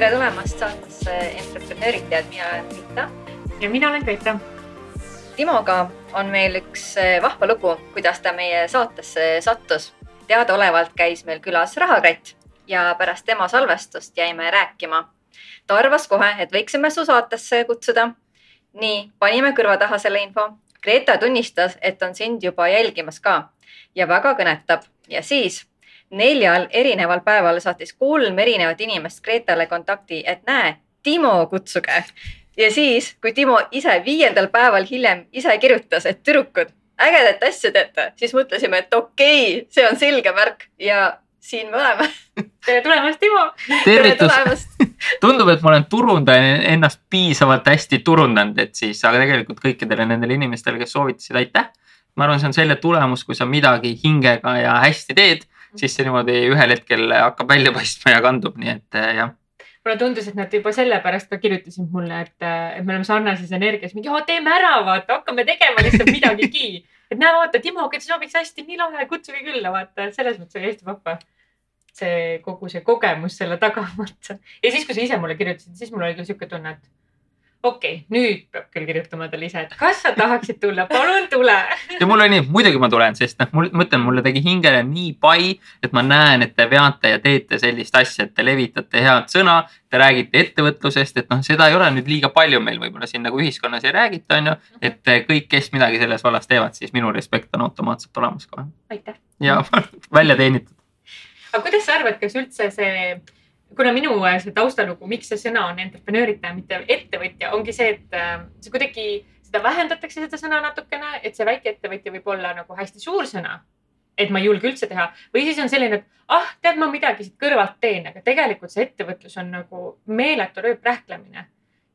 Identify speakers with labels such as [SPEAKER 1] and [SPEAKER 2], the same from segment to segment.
[SPEAKER 1] tere tulemast saatesse Entreprenöörid tead, mina olen Rita.
[SPEAKER 2] ja mina olen Greta.
[SPEAKER 1] Timoga on meil üks eh, vahva lugu, kuidas ta meie saatesse sattus. teadaolevalt käis meil külas Rahakratt ja pärast tema salvestust jäime rääkima. ta arvas kohe, et võiksime su saatesse kutsuda. nii, panime kõrva taha selle info. Greta tunnistas, et on sind juba jälgimas ka ja väga kõnetab ja siis neljal erineval päeval saatis kolm erinevat inimest Gretale kontakti, et näe, Timo kutsuge. ja siis, kui Timo ise viiendal päeval hiljem ise kirjutas, et tüdrukud, ägedat asja teete, siis mõtlesime, et okei okay,, see on selge märk ja siin me oleme.
[SPEAKER 2] tere tulemast, Timo.
[SPEAKER 3] tervitus. tundub, et ma olen turundaja ennast piisavalt hästi turundanud, et siis, aga tegelikult kõikidele nendele inimestele, kes soovitasid, aitäh. ma arvan, see on selle tulemus, kui sa midagi hingega ja hästi teed siis see niimoodi ühel hetkel hakkab välja paistma ja kandub, nii et eh, jah
[SPEAKER 2] mulle tundus, et nad juba sellepärast ka kirjutasid mulle, et, eh, et me oleme sarnases energias, mingi teeme ära, vaata, hakkame tegema lihtsalt midagigi. et näe, vaata, Timo, kes sobiks hästi, nii lahe, kutsuge külla, vaata, selles mõttes oli hästi vahva. see kogu see kogemus selle taga, vaata. ja siis, kui sa ise mulle kirjutasid, siis mul oli küll sihuke tunne, et okei okay,, nüüd peab küll kirjutama talle ise, et kas sa tahaksid tulla, palun tule.
[SPEAKER 3] ja mul oli nii, muidugi ma tulen, sest noh, mul, ma ütlen, mulle tegi hingele nii pai, et ma näen, et te veate ja teete sellist asja, et te levitate head sõna. Te räägite ettevõtlusest, et noh, seda ei ole nüüd liiga palju meil võib-olla siin nagu ühiskonnas ei räägita, on ju. et kõik, kes midagi selles vallas teevad, siis minu respekt on automaatselt olemas kohe.
[SPEAKER 2] aitäh.
[SPEAKER 3] ja välja teenitud.
[SPEAKER 2] aga kuidas sa arvad, kas üldse see kuna minu äh, see taustalugu, miks see sõna on entreprenööritaja, mitte ettevõtja, ongi see, et äh, see kuidagi, seda vähendatakse, seda sõna natukene, et see väikeettevõtja võib olla nagu hästi suur sõna. et ma ei julge üldse teha või siis on selline, et ah, tead, ma midagi siit kõrvalt teen, aga tegelikult see ettevõtlus on nagu meeletu rööprähklemine.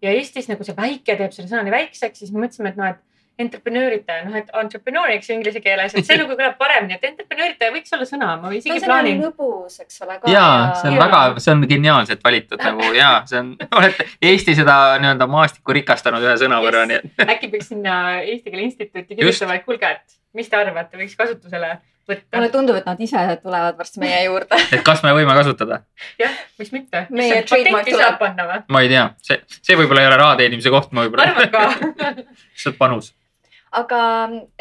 [SPEAKER 2] ja Eestis nagu see väike teeb selle sõna nii väikseks, siis me mõtlesime, et noh, et entrepreneuritaja, noh, et entrepreneuriks inglise keeles, et see nagu kõlab paremini, et entrepreneuritaja võiks olla sõna, ma isegi
[SPEAKER 1] no,
[SPEAKER 2] plaanin.
[SPEAKER 1] lõbus, eks ole.
[SPEAKER 3] ja see on ja. väga, see on geniaalselt valitud nagu ja see on, olete Eesti seda nii-öelda maastikku rikastanud ühe sõna võrra, nii
[SPEAKER 2] et. äkki peaks sinna Eesti Keele Instituuti kirjutama, et kuulge, et mis te arvate, võiks kasutusele võtta.
[SPEAKER 1] mulle tundub, et nad ise tulevad varsti meie juurde
[SPEAKER 3] et kas me võime kasutada?
[SPEAKER 2] jah, miks mitte.
[SPEAKER 1] meie trademark tuleb.
[SPEAKER 3] ma ei tea, see, see võib-olla ei ole raha teenimise koht, ma võib-olla.
[SPEAKER 2] arvan ka
[SPEAKER 3] lihtsalt panus
[SPEAKER 1] aga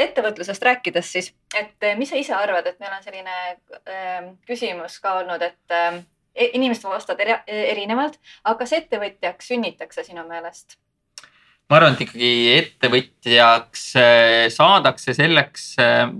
[SPEAKER 1] ettevõtlusest rääkides siis, et eh, mis sa ise arvad, et meil on selline äh, küsimus ka olnud, et äh, inimesed vastavad erinevalt, aga kas ettevõtjaks sünnitakse sinu meelest?
[SPEAKER 3] ma arvan, et ikkagi ettevõtjaks saadakse selleks,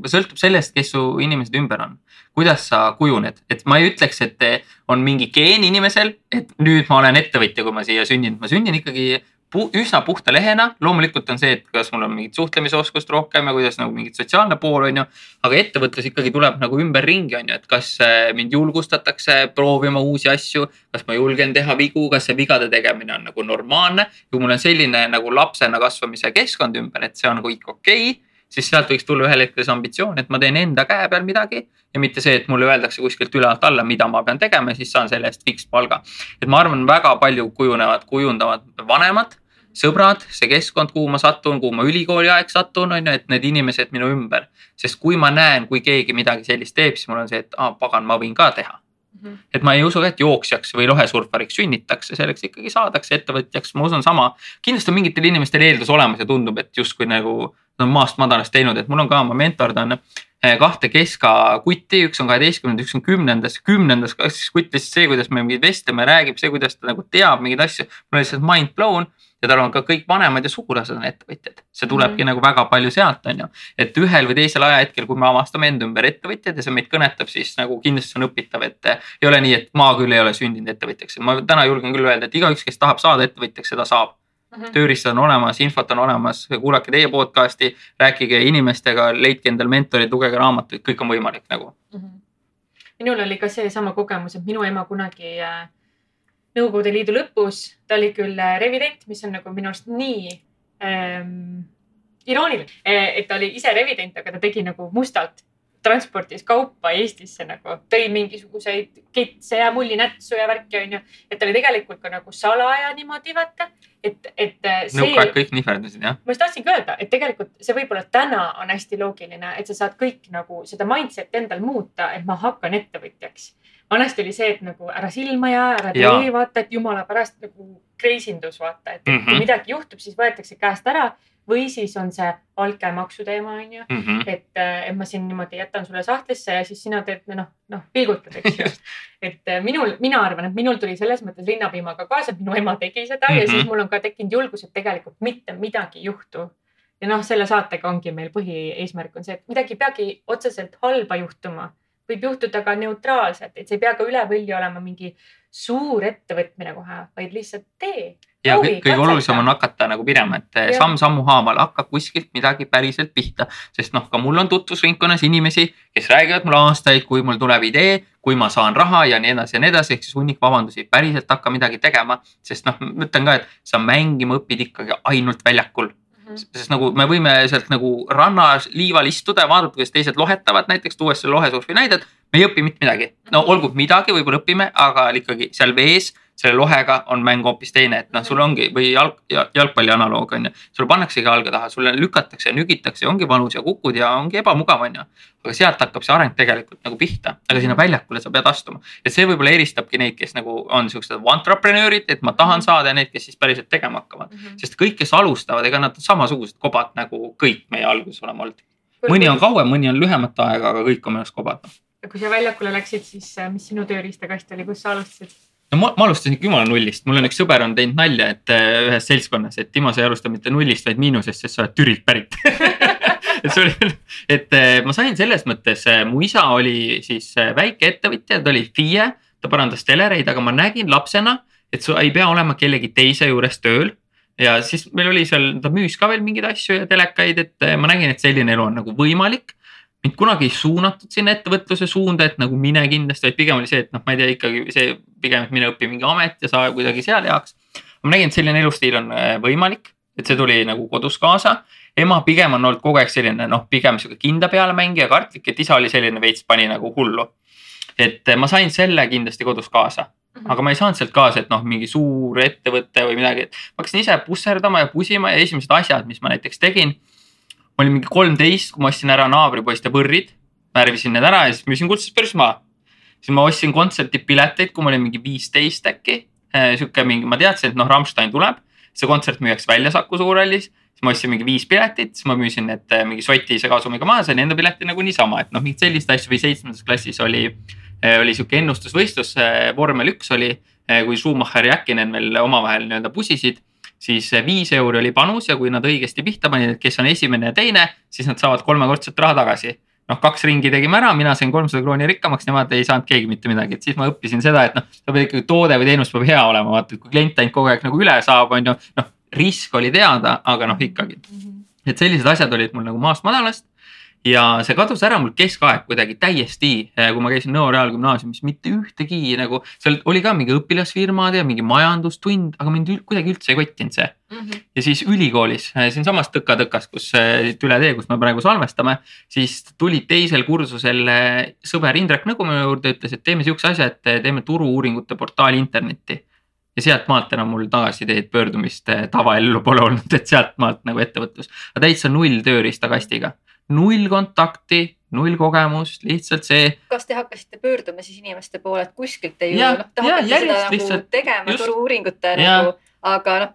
[SPEAKER 3] sõltub sellest, kes su inimesed ümber on. kuidas sa kujuned, et ma ei ütleks, et on mingi geen inimesel, et nüüd ma olen ettevõtja, kui ma siia sündinud, ma sündin ikkagi pu üsna puhta lehena. loomulikult on see, et kas mul on mingit suhtlemisoskust rohkem ja kuidas nagu mingit sotsiaalne pool on ju. aga ettevõtlus ikkagi tuleb nagu ümberringi on ju, et kas äh, mind julgustatakse proovima uusi asju, kas ma julgen teha vigu, kas see vigade tegemine on nagu normaalne. kui mul on selline nagu lapsena kasvamise keskkond ümber, et see on kõik okei okay, siis sealt võiks tulla ühel hetkel see ambitsioon, et ma teen enda käe peal midagi ja mitte see, et mulle öeldakse kuskilt ülevalt alla, mida ma pean tegema ja siis saan selle eest fikspalga. et ma arvan, väga palju kujunevad, kujundavad vanemad sõbrad, see keskkond, kuhu ma satun, kuhu ma ülikooli aeg satun, on ju, et need inimesed minu ümber. sest kui ma näen, kui keegi midagi sellist teeb, siis mul on see, et aa, pagan, ma võin ka teha. -hmm. et ma ei usu ka, et jooksjaks või lohesurfariks sünnitakse, selleks ikkagi saadakse ettevõtjaks, ma usun sama. kindlasti on mingitel inimestel eeldus olemas ja tundub, et justkui nagu nad on maast madalast teinud, et mul on ka, ma mentordan eh, kahte keska kutti, üks on kaheteistkümnendas, üks on kümnendas. kümnendas siis kutt lihtsalt see, kuidas me mingeid vestleme, räägib, see, kuidas ta nagu teab mingeid asju. mul on lihtsalt mind blown ja tal on ka kõik vanemad ja sugulased on ettevõtjad. see tulebki mm -hmm. nagu väga palju sealt, on ju. et ühel või teisel ajahetkel, kui me avastame enda ümber ettevõtjad ja see meid kõnetab, siis nagu kindlasti on õpitav, et ei ole nii, et ma küll ei ole sündinud ettevõtjaks. ma täna julgen küll öelda, et igaüks, kes tahab saada ettevõtjaks, seda saab mm -hmm.. tööriistad on olemas, infot on olemas, kuulake teie podcast'i, rääkige inimestega, leidke endale mentorid, lugege raamatuid, kõik on võimalik nagu mm. -hmm.
[SPEAKER 2] minul oli ka seesama kogemus, et minu ema kunagi äh, Nõukogude Liidu lõpus. ta oli küll äh, revident, mis on nagu minu arust nii ähm, irooniline, äh, et ta oli ise revident, aga ta tegi nagu mustalt transportis kaupa Eestisse nagu, tõi mingisuguseid kitse ja mullinätsu ja värki, onju. et ta oli tegelikult ka nagu salaja niimoodi vaata, et, et.
[SPEAKER 3] Äh, nõukaajad kõik nihverdasid jah?
[SPEAKER 2] ma just tahtsingi öelda, et tegelikult see võib-olla täna on hästi loogiline, et sa saad kõik nagu seda mindset'i endal muuta, et ma hakkan ettevõtjaks vanasti oli see, et nagu ära silma jää, ära tee, vaata, et jumala pärast nagu kreisindus, vaata, et mm
[SPEAKER 3] Mhm.
[SPEAKER 2] -hmm. kui midagi juhtub, siis võetakse käest ära või siis on see altkäemaksu teema, onju.
[SPEAKER 3] Mhm.
[SPEAKER 2] et, et ma siin niimoodi jätan sulle sahtlisse ja siis sina teed, noh, noh, pilgutad, eks ju. et äh, minul, mina arvan, et minul tuli selles mõttes rinnapiimaga kaasa, et minu ema tegi seda mm -hmm. ja
[SPEAKER 3] Mhm.
[SPEAKER 2] siis mul on ka tekkinud julgus, et tegelikult mitte midagi ei juhtu. ja noh, selle saatega ongi meil põhieesmärk on see, et midagi ei peagi otseselt halba juhtuma, võib juhtuda ka neutraalselt, et see ei pea ka üle võlli olema mingi suur ettevõtmine kohe, vaid lihtsalt tee.
[SPEAKER 3] ja
[SPEAKER 2] Proovi,
[SPEAKER 3] kõige
[SPEAKER 2] katseta.
[SPEAKER 3] olulisem on hakata nagu minema, et
[SPEAKER 2] Jah.
[SPEAKER 3] samm-sammu haaval hakkab kuskilt midagi päriselt pihta. sest noh, ka mul on tutvusringkonnas inimesi, kes räägivad mulle aastaid, kui mul tuleb idee, kui ma saan raha ja nii edasi ja nii edasi, ehk siis hunnik vabandusi, päriselt hakka midagi tegema. sest noh, ma ütlen ka, et sa mängima õpid ikkagi ainult väljakul. Sest nagu me võime sealt nagu rannas liival istuda ja vaadata, kuidas teised lohetavad, näiteks tuues selle lohesurfi näidet. me ei õpi mitte midagi, no olgu midagi võib-olla õpime, aga ikkagi seal vees selle lohega on mäng hoopis teine, et noh, sul ongi või jalg, jalgpalli analoog on ju. sulle pannaksegi jalga taha, sulle lükatakse, nügitakse, ongi valus ja kukud ja ongi ebamugav, on ju. aga sealt hakkab see areng tegelikult nagu pihta, aga sinna väljakule sa pead astuma ja see võib-olla eristabki neid, kes nagu on siuksed entreprenöörid, et ma tahan saada ja need, kes siis päriselt tegema hakkavad. sest kõik, kes alustavad, ega nad on samasugused kobad nagu kõik meie alguses oleme olnud. mõni on kauem, mõni on lühemat aega, aga kõik on minu arust kobad.
[SPEAKER 2] kui sa väljakule läksid, siis äh, mis sinu tööriistakast oli, kus sa alustasid?
[SPEAKER 3] No ma, ma alustasin ikka jumala nullist, mul on üks sõber on teinud nalja, et äh, ühes seltskonnas, et Timo, sa ei alusta mitte nullist, vaid miinusest, sest sa oled Türilt pärit. Et see oli, et äh, ma sain selles mõttes, mu isa oli siis äh, väikeettevõtja, ta oli FIE, ta parandas telereid, aga ma nägin lapsena, et sa ei pea olema kellegi teise juures tööl. Ja siis meil oli seal, ta müüs ka veel mingeid asju ja telekaid, et äh, ma nägin, et selline elu on nagu võimalik mind kunagi ei suunatud sinna ettevõtluse suunda, et nagu mine kindlasti, vaid pigem oli see, et noh, ma ei tea, ikkagi see pigem, et mine õpi mingi amet ja saa kuidagi seal heaks. ma nägin, et selline elustiil on äh, võimalik, et see tuli nagu kodus kaasa. ema pigem on olnud kogu aeg selline noh, pigem sihuke kinda peale mängija, kartlik, et isa oli selline veits pani nagu hullu. et äh, ma sain selle kindlasti kodus kaasa, aga ma ei saanud sealt kaasa, et noh, mingi suur ettevõte või midagi, et ma hakkasin ise pusserdama ja pusima ja esimesed asjad, mis ma näiteks tegin ma olin mingi kolmteist, kui ma ostsin ära naabripoiste võrrid, värvisin need ära ja siis müüsin kuldses börs maha. siis ma ostsin kontserdipileteid, kui ma olin mingi viisteist äkki. sihuke mingi, ma teadsin, et noh, Rammstein tuleb, see kontsert müüakse välja Saku Suurhallis. siis ma ostsin mingi viis piletit, siis ma müüsin need eh, mingi sotise kasumiga maha, sain enda pileti nagu niisama, et noh, mingit sellist asja või seitsmendas klassis oli, oli sihuke ennustusvõistlus, vormel üks oli, kui Schumacher ja Häkkinen veel omavahel nii-öelda pusisid siis viis euri oli panus ja kui nad õigesti pihta panid, et kes on esimene ja teine, siis nad saavad kolmekordset raha tagasi. noh, kaks ringi tegime ära, mina sain kolmsada krooni rikkamaks, nemad ei saanud keegi mitte midagi, et siis ma õppisin seda, et noh, sa pead ikkagi toode või teenus peab hea olema, vaata, et kui klient ainult kogu aeg nagu üle saab, on ju, noh risk oli teada, aga noh, ikkagi, et sellised asjad olid mul nagu maast madalast ja see kadus ära mul keskaeg kuidagi täiesti, kui ma käisin Nõo Reaalgümnaasiumis, mitte ühtegi nagu, seal oli ka mingi õpilasfirmad ja mingi majandustund, aga mind ül- kuidagi üldse ei kottinud see. ja siis ülikoolis, siinsamas Tõka-Tõkas, kus siit üle tee, kus me praegu salvestame, siis tuli teisel kursusel sõber Indrek Nõgu minu juurde, ütles, et teeme sihukese asja, et teeme turu-uuringute portaali internetti. ja sealtmaalt enam mul tagasisideed pöördumist tavaellu pole olnud, et sealtmaalt nagu ettevõtlus, aga täitsa null tööriistakastiga, null kontakti, null kogemust, lihtsalt see
[SPEAKER 1] kas te hakkasite pöörduma siis inimeste poole, et kuskilt te ju
[SPEAKER 3] Jah,
[SPEAKER 1] noh, te hakkate seda nagu
[SPEAKER 3] lihtsalt-
[SPEAKER 1] tegema turu-uuringute nagu, aga noh,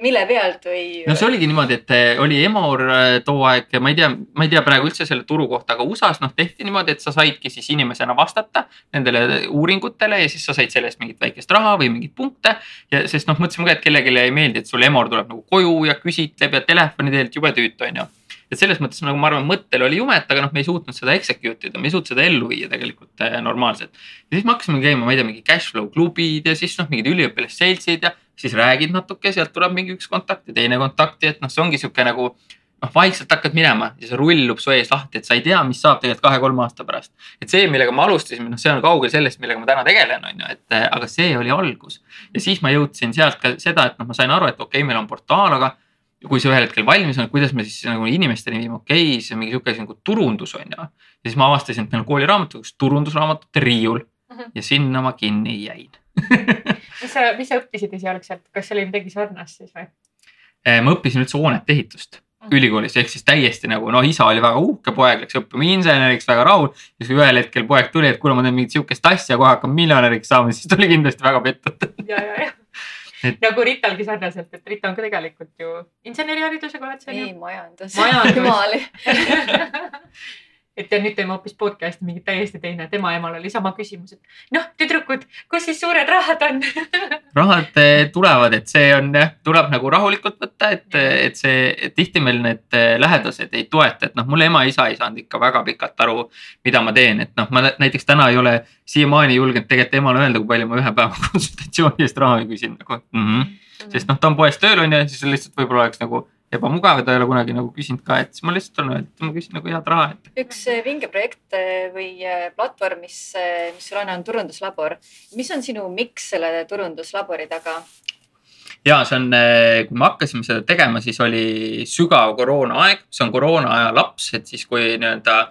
[SPEAKER 1] mille pealt või?
[SPEAKER 3] no see oligi niimoodi, et eh, oli Emor eh, too aeg, ma ei tea, ma ei tea praegu üldse selle turu kohta, aga USA-s noh tehti niimoodi, et sa saidki siis inimesena vastata nendele uuringutele ja siis sa said selle eest mingit väikest raha või mingeid punkte. ja sest noh, mõtlesime ka, et kellelegi ei meeldi, et sul Emor tuleb nagu koju ja küsitleb ja telefoni teelt jube tüütu on ju et selles mõttes nagu ma arvan, mõttel oli jumet, aga noh, me ei suutnud seda execute ida, me ei suutnud seda ellu viia tegelikult eh, normaalselt. ja siis me hakkasime käima, ma ei tea, mingi cashflow klubid ja siis noh, mingid üliõpilasseltsid ja siis räägid natuke, sealt tuleb mingi üks kontakt ja teine kontakt ja et noh, see ongi sihuke nagu noh, vaikselt hakkad minema ja see rullub su ees lahti, et sa ei tea, mis saab tegelikult kahe-kolme aasta pärast. et see, millega me alustasime, noh, see on kaugel sellest, millega ma täna tegelen, on ju, et eh, aga see oli algus. ja siis ma jõudsin sealt ka seda, et noh, ma sain aru, et okei okay,, meil on portaal, aga kui see ühel hetkel valmis on, kuidas me siis nagu inimesteni viime, okei okay,, see on mingi sihuke asi nagu turundus on ju. ja siis ma avastasin, et meil on kooliraamatukogus turundusraamatute riiul
[SPEAKER 2] Mhm.
[SPEAKER 3] ja sinna ma kinni jäin.
[SPEAKER 2] mis sa, mis sa õppisid esialgselt, kas see oli midagi sarnast siis või?
[SPEAKER 3] Eh, ma õppisin üldse hoonete ehitust ülikoolis ehk siis täiesti nagu noh, isa oli väga uhke, poeg läks õppima inseneriks, väga rahul. ja siis ühel hetkel poeg tuli, et kuule, ma teen mingit sihukest asja, kohe hakkan miljonäriks saama, siis tuli kindlasti väga pettunud.
[SPEAKER 2] ja, ja, ja
[SPEAKER 3] Et-
[SPEAKER 2] nagu Ritalgi sarnaselt, et Rita on ka tegelikult ju inseneriharidusega oled sa on
[SPEAKER 1] ei
[SPEAKER 2] ju?
[SPEAKER 1] majandus.
[SPEAKER 2] Majandus. et ja nüüd teeme hoopis podcast'i mingi täiesti teine, tema emal oli sama küsimus, et noh, tüdrukud, kus siis suured rahad on?
[SPEAKER 3] rahad eh, tulevad, et see on jah, tuleb nagu rahulikult võtta, et, et see et tihti meil need eh, lähedased ei toeta, et noh, mul ema-isa ei saanud ikka väga pikalt aru, mida ma teen, et noh, ma nä- näiteks täna ei ole siiamaani julgenud tegelikult emale öelda, kui palju ma ühe päeva konsultatsiooni eest raha küsin nagu mm. -hmm. sest noh, ta on poes tööl on ju, siis lihtsalt võib-olla oleks nagu ebamugav ja ta ei ole kunagi nagu küsinud ka, et siis ma lihtsalt olen öelnud, et ma küsin nagu head raha, et
[SPEAKER 1] üks eh, vinge projekt eh, või eh, platvorm, mis, mis sul on, on turunduslabor. mis on sinu miks selle turunduslabori taga?
[SPEAKER 3] ja see on, kui me hakkasime seda tegema, siis oli sügav koroonaaeg, see on koroona aja laps, et siis kui nii-öelda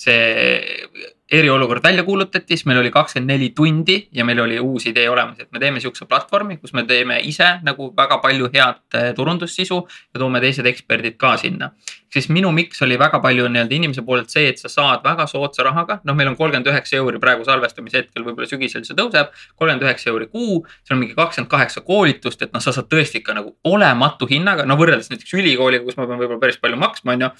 [SPEAKER 3] see eriolukord välja kuulutati, siis meil oli kakskümmend neli tundi ja meil oli uus idee olemas, et me teeme sihukese platvormi, kus me teeme ise nagu väga palju head eh, turundussisu ja toome teised eksperdid ka sinna. siis minu miks oli väga palju nii-öelda inimese poolelt see, et sa saad väga soodsa rahaga, noh, meil on kolmkümmend üheksa euri praegu salvestamise hetkel, võib-olla sügisel see tõuseb, kolmkümmend üheksa euri kuu, seal on mingi kakskümmend kaheksa koolitust, et noh, sa saad tõesti ikka nagu olematu hinnaga, no võrreldes näiteks ülikooliga, kus ma pean võib-olla päris palju maksma, on ju.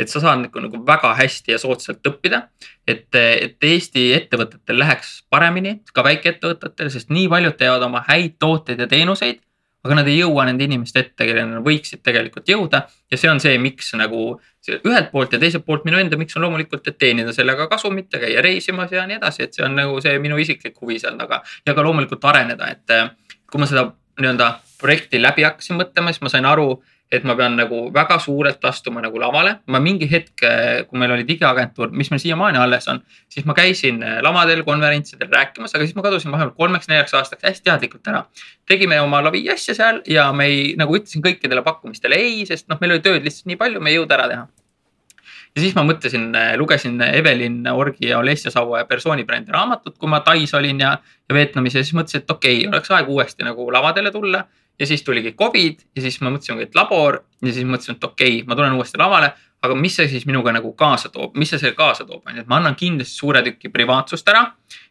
[SPEAKER 3] et sa saad nagu, väga hästi ja soodsalt õppida, et, et Eesti ettevõtetel läheks paremini, ka väikeettevõtetel, sest nii paljud teevad oma häid tooteid ja teenuseid aga nad ei jõua nende inimeste ette, kellele nad võiksid tegelikult jõuda. Ja see on see, miks nagu ühelt poolt ja teiselt poolt minu enda miks on loomulikult, et teenida sellega kasumit ja käia reisimas ja nii edasi, et see on nagu see minu isiklik huvi seal taga. Ja ka loomulikult areneda, et eh, kui ma seda nii-öelda projekti läbi hakkasin mõtlema, siis ma sain aru, et ma pean nagu väga suurelt astuma nagu lavale. ma mingi hetk, kui meil oli digiagentuur, mis meil siiamaani alles on, siis ma käisin eh, lavadel, konverentsidel rääkimas, aga siis ma kadusin vahepeal kolmeks-neljaks aastaks hästi teadlikult ära tegime oma lavi asja seal ja me ei, nagu ütlesin kõikidele pakkumistele ei, sest noh, meil oli tööd lihtsalt nii palju, me ei jõudnud ära teha. Ja siis ma mõtlesin, lugesin Evelin Orgi ja Olesja Saua ja persooni brändi raamatut, kui ma Tais olin ja, ja Vietnamis ja siis mõtlesin, et okei okay,, oleks aeg uuesti nagu lavadele tulla. ja siis tuligi Covid ja siis ma mõtlesin, et labor ja siis mõtlesin, et okei okay,, ma tulen uuesti lavale aga mis see siis minuga nagu kaasa toob, mis see selle kaasa toob, on ju, et ma annan kindlasti suure tüki privaatsust ära.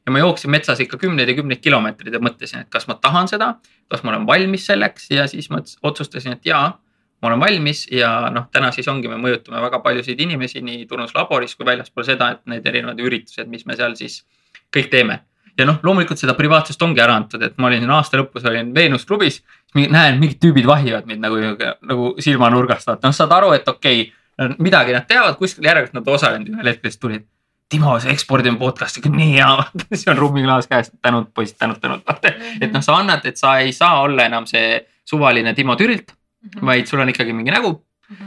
[SPEAKER 3] ja ma jooksin metsas ikka kümneid ja kümneid kilomeetreid ja mõtlesin, et kas ma tahan seda, kas ma olen valmis selleks ja siis ma otsustasin, et jaa, ma olen valmis ja noh, täna siis ongi, me mõjutame väga paljusid inimesi nii turunduslaboris kui väljaspool seda, et need erinevad üritused, mis me seal siis kõik teeme ja noh, loomulikult seda privaatsust ongi ära antud, et ma olin aasta lõpus olin Veenus klubis, näen mingid tüübid vahivad mind nagu, nagu silmanurgast, vaata noh, saad aru, et okei okay,, midagi nad teavad, kuskil järelikult nad osalenud ühel hetkel siis tulid. Timo, see ekspordime podcast'i küll nii hea, siis on rummiklaas käes, tänud poisid, tänud, tänud, vaata. et noh, sa annad, et sa ei saa olla enam see suvaline Timo Türilt, vaid sul on ikkagi mingi nägu.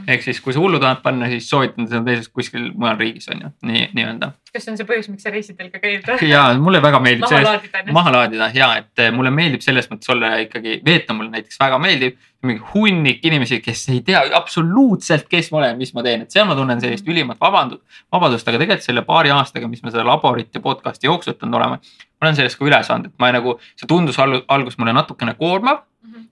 [SPEAKER 3] ehk siis, kui sa hullu tahad panna, siis soovitan seda teisest kuskil mujal riigis on ju, nii, nii-öelda.
[SPEAKER 2] kas see on see põhjus, miks sa reisidel ka käid?
[SPEAKER 3] ja mulle väga meeldib
[SPEAKER 2] maha laadida
[SPEAKER 3] maha laadida ja et eh, mulle meeldib selles mõttes olla ikkagi, Vietnam mulle näiteks väga meeldib. mingi hunnik inimesi, kes ei tea absoluutselt, kes ma olen, mis ma teen, et seal ma tunnen sellist ülimat vabandust, vabadust, aga tegelikult selle paari aastaga, mis me seda laborit ja podcast'i jooksutanud oleme. Ma olen sellest ka üle saanud, et ma nagu, see tundus alg- alguses mulle natukene koormav,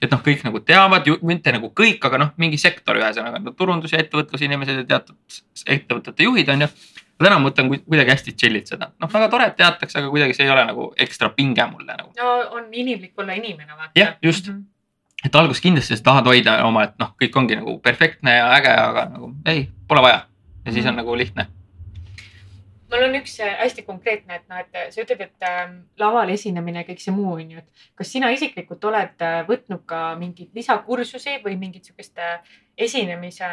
[SPEAKER 3] et noh, kõik nagu teavad, mitte nagu kõik, aga noh, mingi sektor ühesõnaga no, turundus ja ettevõtlusinimesed ja teatud ettevõtete juhid on ju. täna ma võtan ku- kuidagi hästi chill'ilt seda, noh väga tore, et teatakse, aga kuidagi see ei ole nagu ekstra pinge mulle nagu.
[SPEAKER 2] no on inimlik olla inimene, vaata.
[SPEAKER 3] Jah, just. et alguses kindlasti sa tahad hoida oma, et noh, kõik ongi nagu perfektne ja äge, aga nagu ei, pole vaja. ja siis on nagu lihtne.
[SPEAKER 2] Mul on üks äh, hästi konkreetne, et noh, et sa ütled, et äh, laval esinemine ja kõik see muu on ju, et kas sina isiklikult oled äh, võtnud ka mingeid lisakursusi või mingit sihukest äh, esinemise,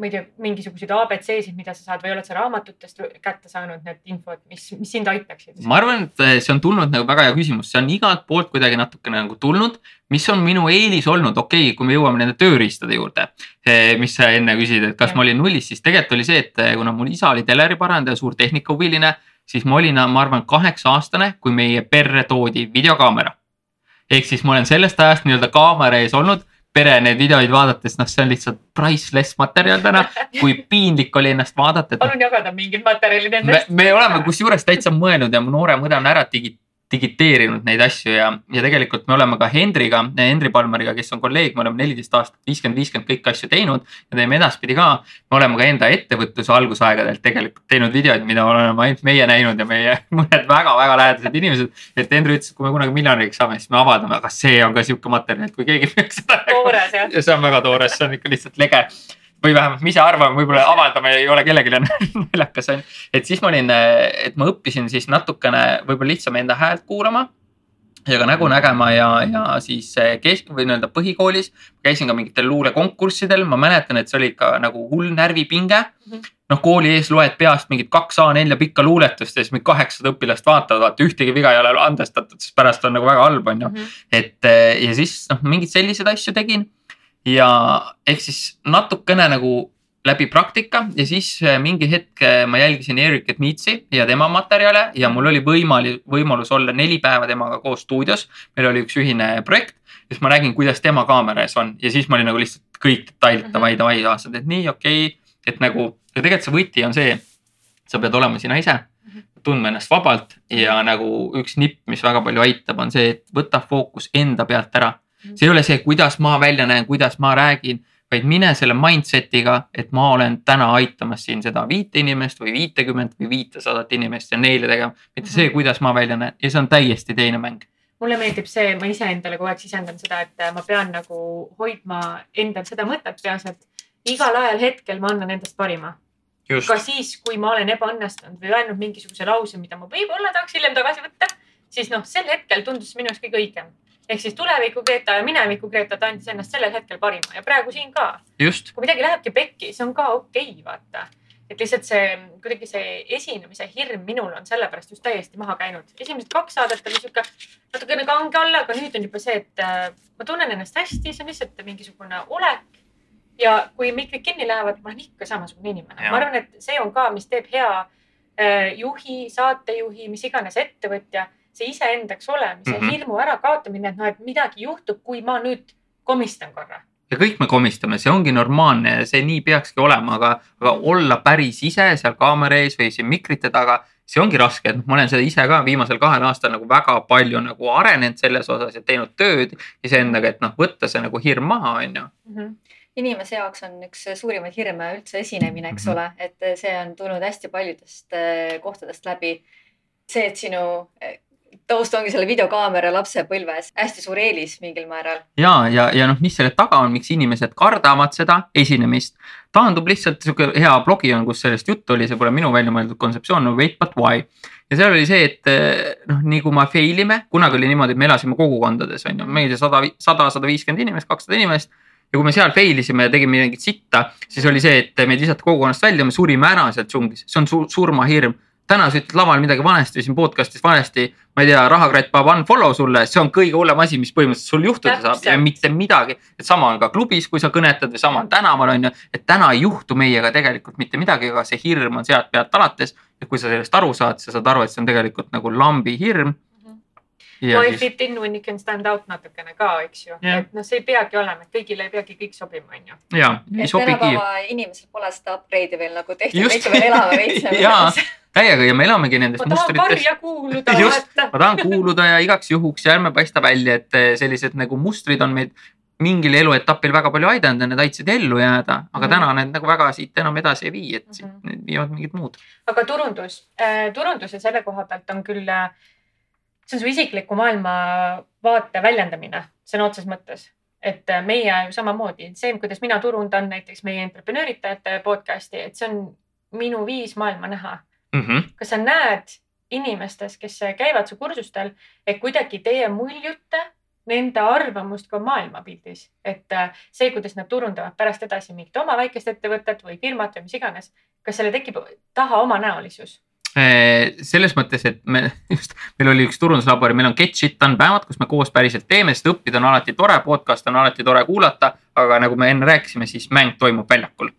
[SPEAKER 2] ma ei tea, mingisuguseid abc-sid, mida sa saad või oled sa raamatutest kätte saanud need infod, mis, mis sind aitaksid?
[SPEAKER 3] ma arvan, et see on tulnud nagu väga hea küsimus, see on igalt poolt kuidagi natukene nagu tulnud. mis on minu eelis olnud, okei okay,, kui me jõuame nende tööriistade juurde, mis sa enne küsisid, et kas
[SPEAKER 2] Jah.
[SPEAKER 3] ma olin nullis, siis tegelikult oli see, et eh, kuna mul isa oli teleriparandaja, suur tehnikahuviline, siis ma olin, ma arvan, kaheksa aastane, kui meie perre toodi videokaamera. ehk siis ma olen sellest ajast nii-öelda kaamera ees olnud, pere neid videoid vaadates, noh, see on lihtsalt priceless materjal täna, kui piinlik oli ennast vaadata,
[SPEAKER 2] palun jagada mingit materjali
[SPEAKER 3] me
[SPEAKER 2] nendest.,
[SPEAKER 3] me oleme kusjuures täitsa mõelnud ja mu noorem õde on ära digi-, digiteerinud neid asju ja, ja tegelikult me oleme ka Hendriga, Hendri Palmeriga, kes on kolleeg, me oleme neliteist aastat, viiskümmend, viiskümmend kõiki asju teinud ja teeme edaspidi ka. me oleme ka enda ettevõtluse algusaegadelt tegelikult teinud videoid, mida oleme ainult meie näinud ja meie mõned väga-väga lähedased inimesed. et Hendri ütles, et kui me kunagi miljonäriks saame, siis me avaldame, aga see on ka sihuke materjal, et kui keegi peaks seda. ja see on väga toores, see on ikka lihtsalt lege või vähemalt me ise arvame, võib-olla avaldame ei ole kellelegi naljakas on. et siis ma olin, et ma õppisin siis natukene võib-olla lihtsam enda häält kuulama ja ka nägu nägema ja, ja siis kesk- või nii-öelda põhikoolis käisin ka mingitel luulekonkurssidel, ma mäletan, et see oli ikka nagu hull närvipinge mm. -hmm. noh, kooli ees loed peast mingit kaks A4 pikka luuletust ja siis mingi kaheksasada õpilast vaatavad, vaata ühtegi viga ei ole andestatud, siis pärast on nagu väga halb, on ju. Mhm. et ja siis noh, mingeid selliseid asju tegin ja ehk siis natukene nagu läbi praktika ja siis äh, mingi hetk äh, ma jälgisin Erik Etnitsi ja tema materjale ja mul oli võimalik, võimalus olla neli päeva temaga koos stuudios. meil oli üks ühine projekt, siis ma nägin, kuidas tema kaamera ees on ja siis ma olin nagu lihtsalt kõik detailid mhm. davai, davai, aastad, et nii okei okay., et nagu ja tegelikult see võti on see, sa pead olema sina ise mhm. tundma ennast vabalt ja nagu üks nipp, mis väga palju aitab, on see, et võta fookus enda pealt ära see ei ole see, kuidas ma välja näen, kuidas ma räägin, vaid mine selle mindset'iga, et ma olen täna aitamas siin seda viite inimest või viitekümmet või viitesadat inimest ja neile tegema. mitte see, mhm. kuidas ma välja näen ja see on täiesti teine mäng
[SPEAKER 2] mulle meeldib see, ma iseendale kogu aeg sisendan seda, et ma pean nagu hoidma endal seda mõtet peas, et igal ajal hetkel ma annan endast parima. ka siis, kui ma olen ebaõnnestunud või öelnud mingisuguse lause, mida ma võib-olla tahaks hiljem tagasi võtta, siis noh, sel hetkel tundus minu jaoks kõige õigem ehk siis tuleviku Greta ja mineviku Greta, ta andis ennast sellel hetkel parima ja praegu siin ka. kui midagi lähebki pekki, see on ka okei okay,, vaata. et lihtsalt see kuidagi see esinemise hirm minul on sellepärast just täiesti maha käinud. esimesed kaks saadet oli sihuke natukene kange olla, aga nüüd on juba see, et äh, ma tunnen ennast hästi, see on lihtsalt mingisugune olek. ja kui mikrid kinni lähevad, ma olen ikka samasugune inimene. ma arvan, et see on ka, mis teeb hea äh, juhi, saatejuhi, mis iganes ettevõtja see iseendaks olemise mm -hmm. hirmu ärakaotamine, et noh, et midagi juhtub, kui ma nüüd komistan korra.
[SPEAKER 3] ja kõik me komistame, see ongi normaalne ja see nii peakski olema, aga, aga olla päris ise seal kaamera ees või siin mikrite taga, see ongi raske, et noh, ma olen seda ise ka viimasel kahel aastal nagu väga palju nagu arenenud selles osas ja teinud tööd iseendaga, et noh, võtta see nagu hirm maha, on ju
[SPEAKER 1] mhm. inimese jaoks on üks suurimaid hirme üldse esinemine, eks -hmm. ole, et see on tulnud hästi paljudest eh, kohtadest läbi. see, et sinu eh, taust ongi selle videokaamera lapsepõlves hästi suur eelis mingil määral.
[SPEAKER 3] ja, ja, ja noh, mis selle taga on, miks inimesed kardavad seda esinemist, taandub lihtsalt sihuke hea blogi on, kus sellest juttu oli, see pole minu välja mõeldud kontseptsioon nagu wait but why. ja seal oli see, et eh, noh, nii kui me fail ime, kunagi oli niimoodi, et me elasime kogukondades on ju, meil oli sada, sada, sada viiskümmend inimest, kakssada inimest. Ja kui me seal fail isime ja tegime mingit sitta, siis oli see, et meid visati kogukonnast välja, me surime ära seal džunglis, see on su surmahirm täna sa ütled laval midagi valesti siin podcast'is valesti, ma ei tea, rahakratt paneb unfollow sulle, see on kõige hullem asi, mis põhimõtteliselt sul juhtuda saab ja mitte midagi. et sama on ka klubis, kui sa kõnetad või sama on tänaval on ju, et täna ei juhtu meiega tegelikult mitte midagi, aga see hirm on sealt pealt alates. ja kui sa sellest aru saad, sa saad aru, et see on tegelikult nagu lambi hirm
[SPEAKER 2] Why siis... fit in when you can stand out natukene ka, eks ju yeah., et noh, see ei peagi olema, et kõigile ei peagi kõik sobima, on ju.
[SPEAKER 3] ja, ei sobigi.
[SPEAKER 1] tänapäeva inimesel pole seda upgrade'i veel nagu tehtud, ikka veel elame veits
[SPEAKER 3] nagu täiega ja me elamegi
[SPEAKER 2] karja kuuluda.
[SPEAKER 3] just, ma tahan kuuluda ja igaks juhuks ja ärme paista välja, et eh, sellised nagu mustrid on meid mingil eluetapil väga palju aidanud ja need aitasid ellu jääda, aga mm -hmm. täna need nagu väga siit enam edasi ei vii, et mm -hmm. siit viivad mingid muud.
[SPEAKER 2] aga turundus äh,, turunduse selle koha pealt on küll, äh, see on su isikliku maailmavaate väljendamine sõna otseses mõttes et meie ju samamoodi, see, kuidas mina turundan näiteks meie entreprenööritajate podcast'i, et see on minu viis maailma näha mm. -hmm. kas sa näed inimestes, kes käivad su kursustel, et kuidagi teie muljute nende arvamust ka maailmapildis, et äh, see, kuidas nad turundavad pärast edasi mingit oma väikest ettevõtet või firmat või mis iganes, kas selle tekib taha omanäolisus?
[SPEAKER 3] Äh, selles mõttes, et me just, meil oli üks turunduslabori, meil on Get Shit Done päevad, kus me koos päriselt teeme, sest õppida on alati tore, podcast on alati tore kuulata. Aga nagu me enne rääkisime, siis mäng toimub väljakul.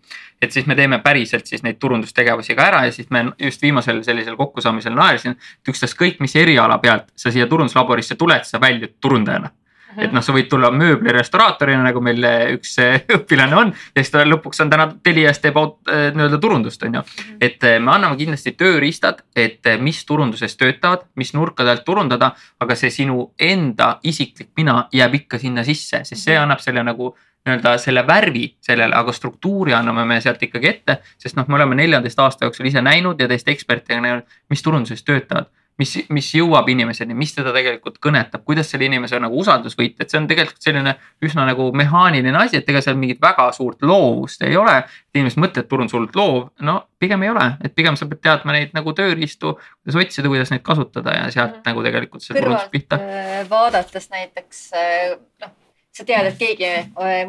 [SPEAKER 3] et siis me teeme päriselt siis neid turundustegevusi ka ära ja siis me just viimasel sellisel kokkusaamisel naersin, et ükstaskõik mis eriala pealt sa siia turunduslaborisse tuled, sa väljud turundajana et noh, sa võid tulla mööblirestauraatorina, nagu meil üks eh, õpilane on ja siis ta lõpuks on täna Telias teeb eh, nii-öelda turundust, on ju. et eh, me anname kindlasti tööriistad, et mis turunduses töötavad, mis nurkade alt turundada, aga see sinu enda isiklik mina jääb ikka sinna sisse, sest see annab selle nagu nii-öelda selle värvi sellele, aga struktuuri anname me sealt ikkagi ette, sest noh, me oleme neljateist aasta jooksul ise näinud ja teiste ekspertidega näinud, mis turunduses töötavad mis, mis jõuab inimeseni, mis teda tegelikult kõnetab, kuidas selle inimese nagu usaldus võita, et see on tegelikult selline üsna nagu mehaaniline asi, et ega seal mingit väga suurt loovust ei ole. inimesed mõtlevad, turundus hullult loov, no pigem ei ole, et pigem sa pead teadma neid nagu tööriistu, kuidas otsida, kuidas neid kasutada ja sealt
[SPEAKER 2] Mhm.
[SPEAKER 3] nagu tegelikult see turundus pihta.
[SPEAKER 1] äh, vaadates näiteks äh, noh, sa tead, et keegi,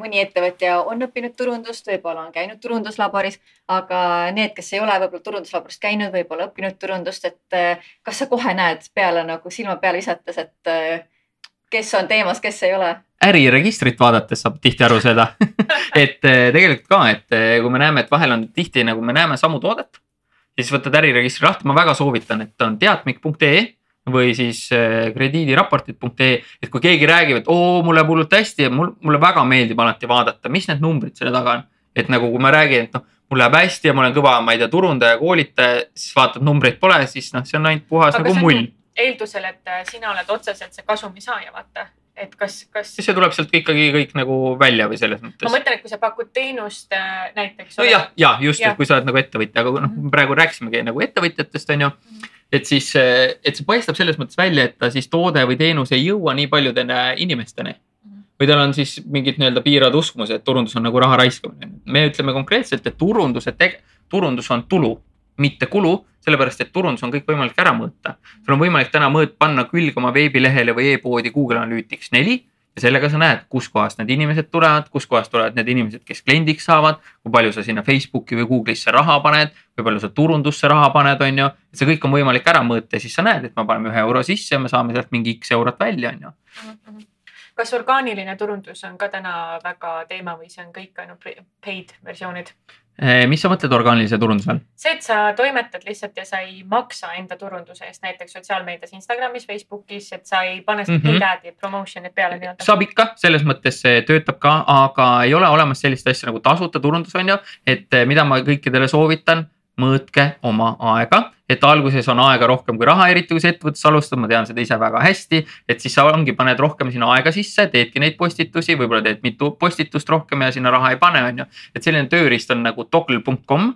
[SPEAKER 1] mõni ettevõtja on õppinud turundust, võib-olla on käinud turunduslaboris, aga need, kes ei ole võib-olla turunduslaborist käinud, võib-olla õppinud turundust, et äh, kas sa kohe näed peale nagu silma peale visates, et äh, kes on teemas, kes ei ole?
[SPEAKER 3] äriregistrit vaadates saab tihti aru seda, et eh, tegelikult ka, et eh, kui me näeme, et vahel on tihti nagu me näeme samu toodet. siis võtad äriregistri lahti, ma väga soovitan, et on teatmik.ee või siis eh, krediidiraportid.ee, et kui keegi räägib, et oo, mul läheb hullult hästi ja mul, mulle väga meeldib alati vaadata, mis need numbrid selle taga on. et nagu, kui ma räägin, et noh, mul läheb hästi ja ma olen kõva, ma ei tea, turundaja, koolitaja, siis vaatad numbreid pole, siis noh, see on ainult puhas
[SPEAKER 2] Aga
[SPEAKER 3] nagu mull.
[SPEAKER 2] eeldusel, et äh, sina oled otseselt see kasumi saaja, vaata, et kas, kas.
[SPEAKER 3] siis see tuleb sealt ikkagi kõik nagu välja või selles
[SPEAKER 2] ma
[SPEAKER 3] mõttes.
[SPEAKER 2] mõtlen, et kui sa pakud teenust äh, näiteks.
[SPEAKER 3] nojah, ja just,
[SPEAKER 2] Jah.
[SPEAKER 3] et kui sa oled nagu ettevõtja, aga noh, praegu rääkisimegi nagu ettevõtjatest on ju. Et siis, et see paistab selles mõttes välja, et ta siis toode või teenus ei jõua nii paljude inimesteni.
[SPEAKER 2] Mhm.
[SPEAKER 3] või tal on siis mingid nii-öelda piiravad uskumused, et turundus on nagu raha raiskamine. me ütleme konkreetselt, et turunduse teg-, turundus on tulu, mitte kulu, sellepärast et turundus on kõik võimalik ära mõõta. sul on võimalik täna mõõt panna külge oma veebilehele või e-poodi Google Analytics neli ja sellega sa näed, kuskohast need inimesed tulevad, kuskohast tulevad need inimesed, kes kliendiks saavad, kui palju sa sinna Facebooki või Google'isse raha paned, kui palju sa turundusse raha paned, on ju. see kõik on võimalik ära mõõta ja siis sa näed, et me paneme ühe euro sisse me saame sealt mingi X eurot välja, on ju.
[SPEAKER 2] Kas orgaaniline turundus on ka täna väga teema või see on kõik ainult paid versioonid?
[SPEAKER 3] Eh, mis sa mõtled orgaanilise turunduse all?
[SPEAKER 2] see, et sa toimetad lihtsalt ja sa ei maksa enda turunduse eest näiteks sotsiaalmeedias, Instagramis, Facebookis, et sa ei pane seda mm -hmm. ad-i promotion'it peale nii-öelda.
[SPEAKER 3] saab ikka, selles mõttes see töötab ka, aga ei ole olemas sellist asja nagu tasuta turundus, on ju. et eh, mida ma kõikidele soovitan, mõõtke oma aega, et alguses on aega rohkem kui raha, eriti kui sa ettevõttes alustad, ma tean seda ise väga hästi. et siis sa ongi, paned rohkem sinna aega sisse, teedki neid postitusi, võib-olla teed mitu postitust rohkem ja sinna raha ei pane, on ju. et selline tööriist on nagu toggle.com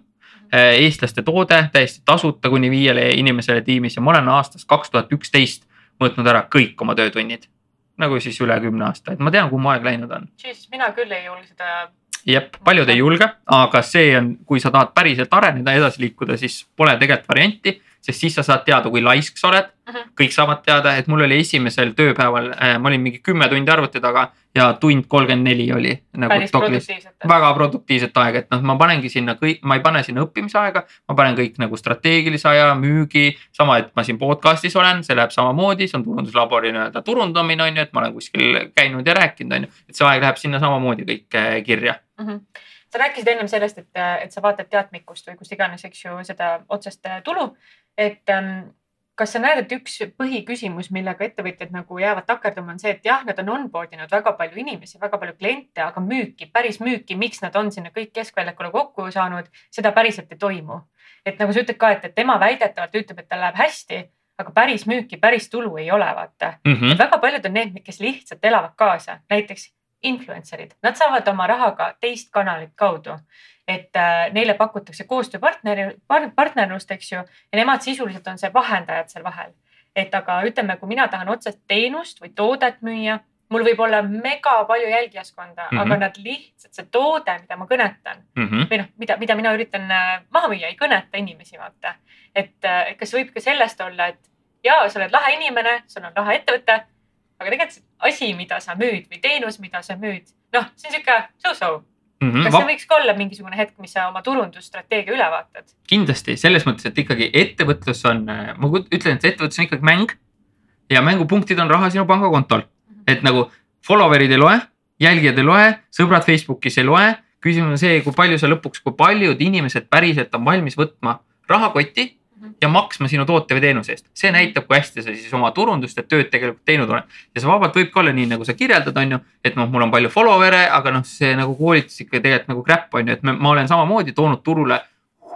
[SPEAKER 3] eestlaste toode, täiesti tasuta kuni viiele inimesele tiimis ja ma olen aastast kaks tuhat üksteist mõõtnud ära kõik oma töötunnid nagu siis üle kümne aasta, et ma tean, kuhu mu aeg läinud on.
[SPEAKER 2] siis mina küll ei julge seda.
[SPEAKER 3] jep, paljud ei julge, aga see on, kui sa tahad päriselt areneda, edasi liikuda, siis pole tegelikult varianti, sest siis sa saad teada, kui laisk sa oled.
[SPEAKER 2] Mhm.
[SPEAKER 3] kõik saavad teada, et mul oli esimesel tööpäeval, ma olin mingi kümme tundi arvuti taga ja tund kolmkümmend neli oli nagu
[SPEAKER 2] päris produktiivset.
[SPEAKER 3] väga produktiivset aega, et noh, ma panengi sinna kõik, ma ei pane sinna õppimisaega, ma panen kõik nagu strateegilise aja, müügi, sama, et ma siin podcast'is olen, see läheb samamoodi, see on turunduslabori nii-öelda turundamine on ju, et ma olen kuskil käinud ja rääkinud, on ju, et see aeg läheb sinna samamoodi kõik eh, kirja.
[SPEAKER 2] Mhm. sa rääkisid ennem sellest, et, et sa vaatad teadmikust või kust iganes, eks ju, seda otsest äh, tulu. Et ähm, kas sa näed, et üks põhiküsimus, millega ettevõtjad nagu jäävad takerduma, on see, et jah, nad on onboard inud väga palju inimesi, väga palju kliente, aga müüki, päris müüki, miks nad on sinna kõik keskväljakule kokku saanud, seda päriselt ei toimu. et nagu sa ütled ka, et, et tema väidetavalt ütleb, et tal läheb hästi, aga päris müüki, päris tulu ei ole, vaata
[SPEAKER 3] Mhm.
[SPEAKER 2] väga paljud on need, kes lihtsalt elavad kaasa, näiteks influencer'id, nad saavad oma rahaga teist kanalit kaudu. et äh, neile pakutakse koostööpartneri, partnerlust, eks ju, ja nemad sisuliselt on see vahendajad seal vahel. et aga ütleme, kui mina tahan otsest teenust või toodet müüa, mul võib olla mega palju jälgijaskonda mm,
[SPEAKER 3] Mhm.
[SPEAKER 2] -hmm. aga nad lihtsalt see toode, mida ma kõnetan
[SPEAKER 3] Mhm.
[SPEAKER 2] või noh, mida, mida mina üritan äh, maha müüa, ei kõneta inimesi, vaata. et äh, kas võib ka sellest olla, et ja sa oled lahe inimene, sul on lahe ettevõte, aga tegelikult see asi, mida sa müüd või teenus, mida sa müüd, noh, see on sihuke so-so.
[SPEAKER 3] Mhm.
[SPEAKER 2] kas see võiks ka olla mingisugune hetk, mis sa oma turundusstrateegia üle vaatad?
[SPEAKER 3] kindlasti selles mõttes, et ikkagi ettevõtlus on, ma kut- ütlen, et ettevõtlus on ikkagi mäng. ja mängupunktid on raha sinu pangakontol, et nagu follower'id ei loe, jälgijad ei loe, sõbrad Facebookis ei loe. küsimus on see, kui palju sa lõpuks, kui paljud inimesed päriselt on valmis võtma rahakotti. Ja maksma sinu toote või teenuse eest. see näitab, kui hästi sa siis oma turundust ja tööd tegelikult teinud oled. ja see vabalt võib ka olla nii, nagu sa kirjeldad, on ju, et noh, mul on palju follower'e, aga noh, see nagu koolitus ikka tegelikult nagu crap on ju, et me, ma olen samamoodi toonud turule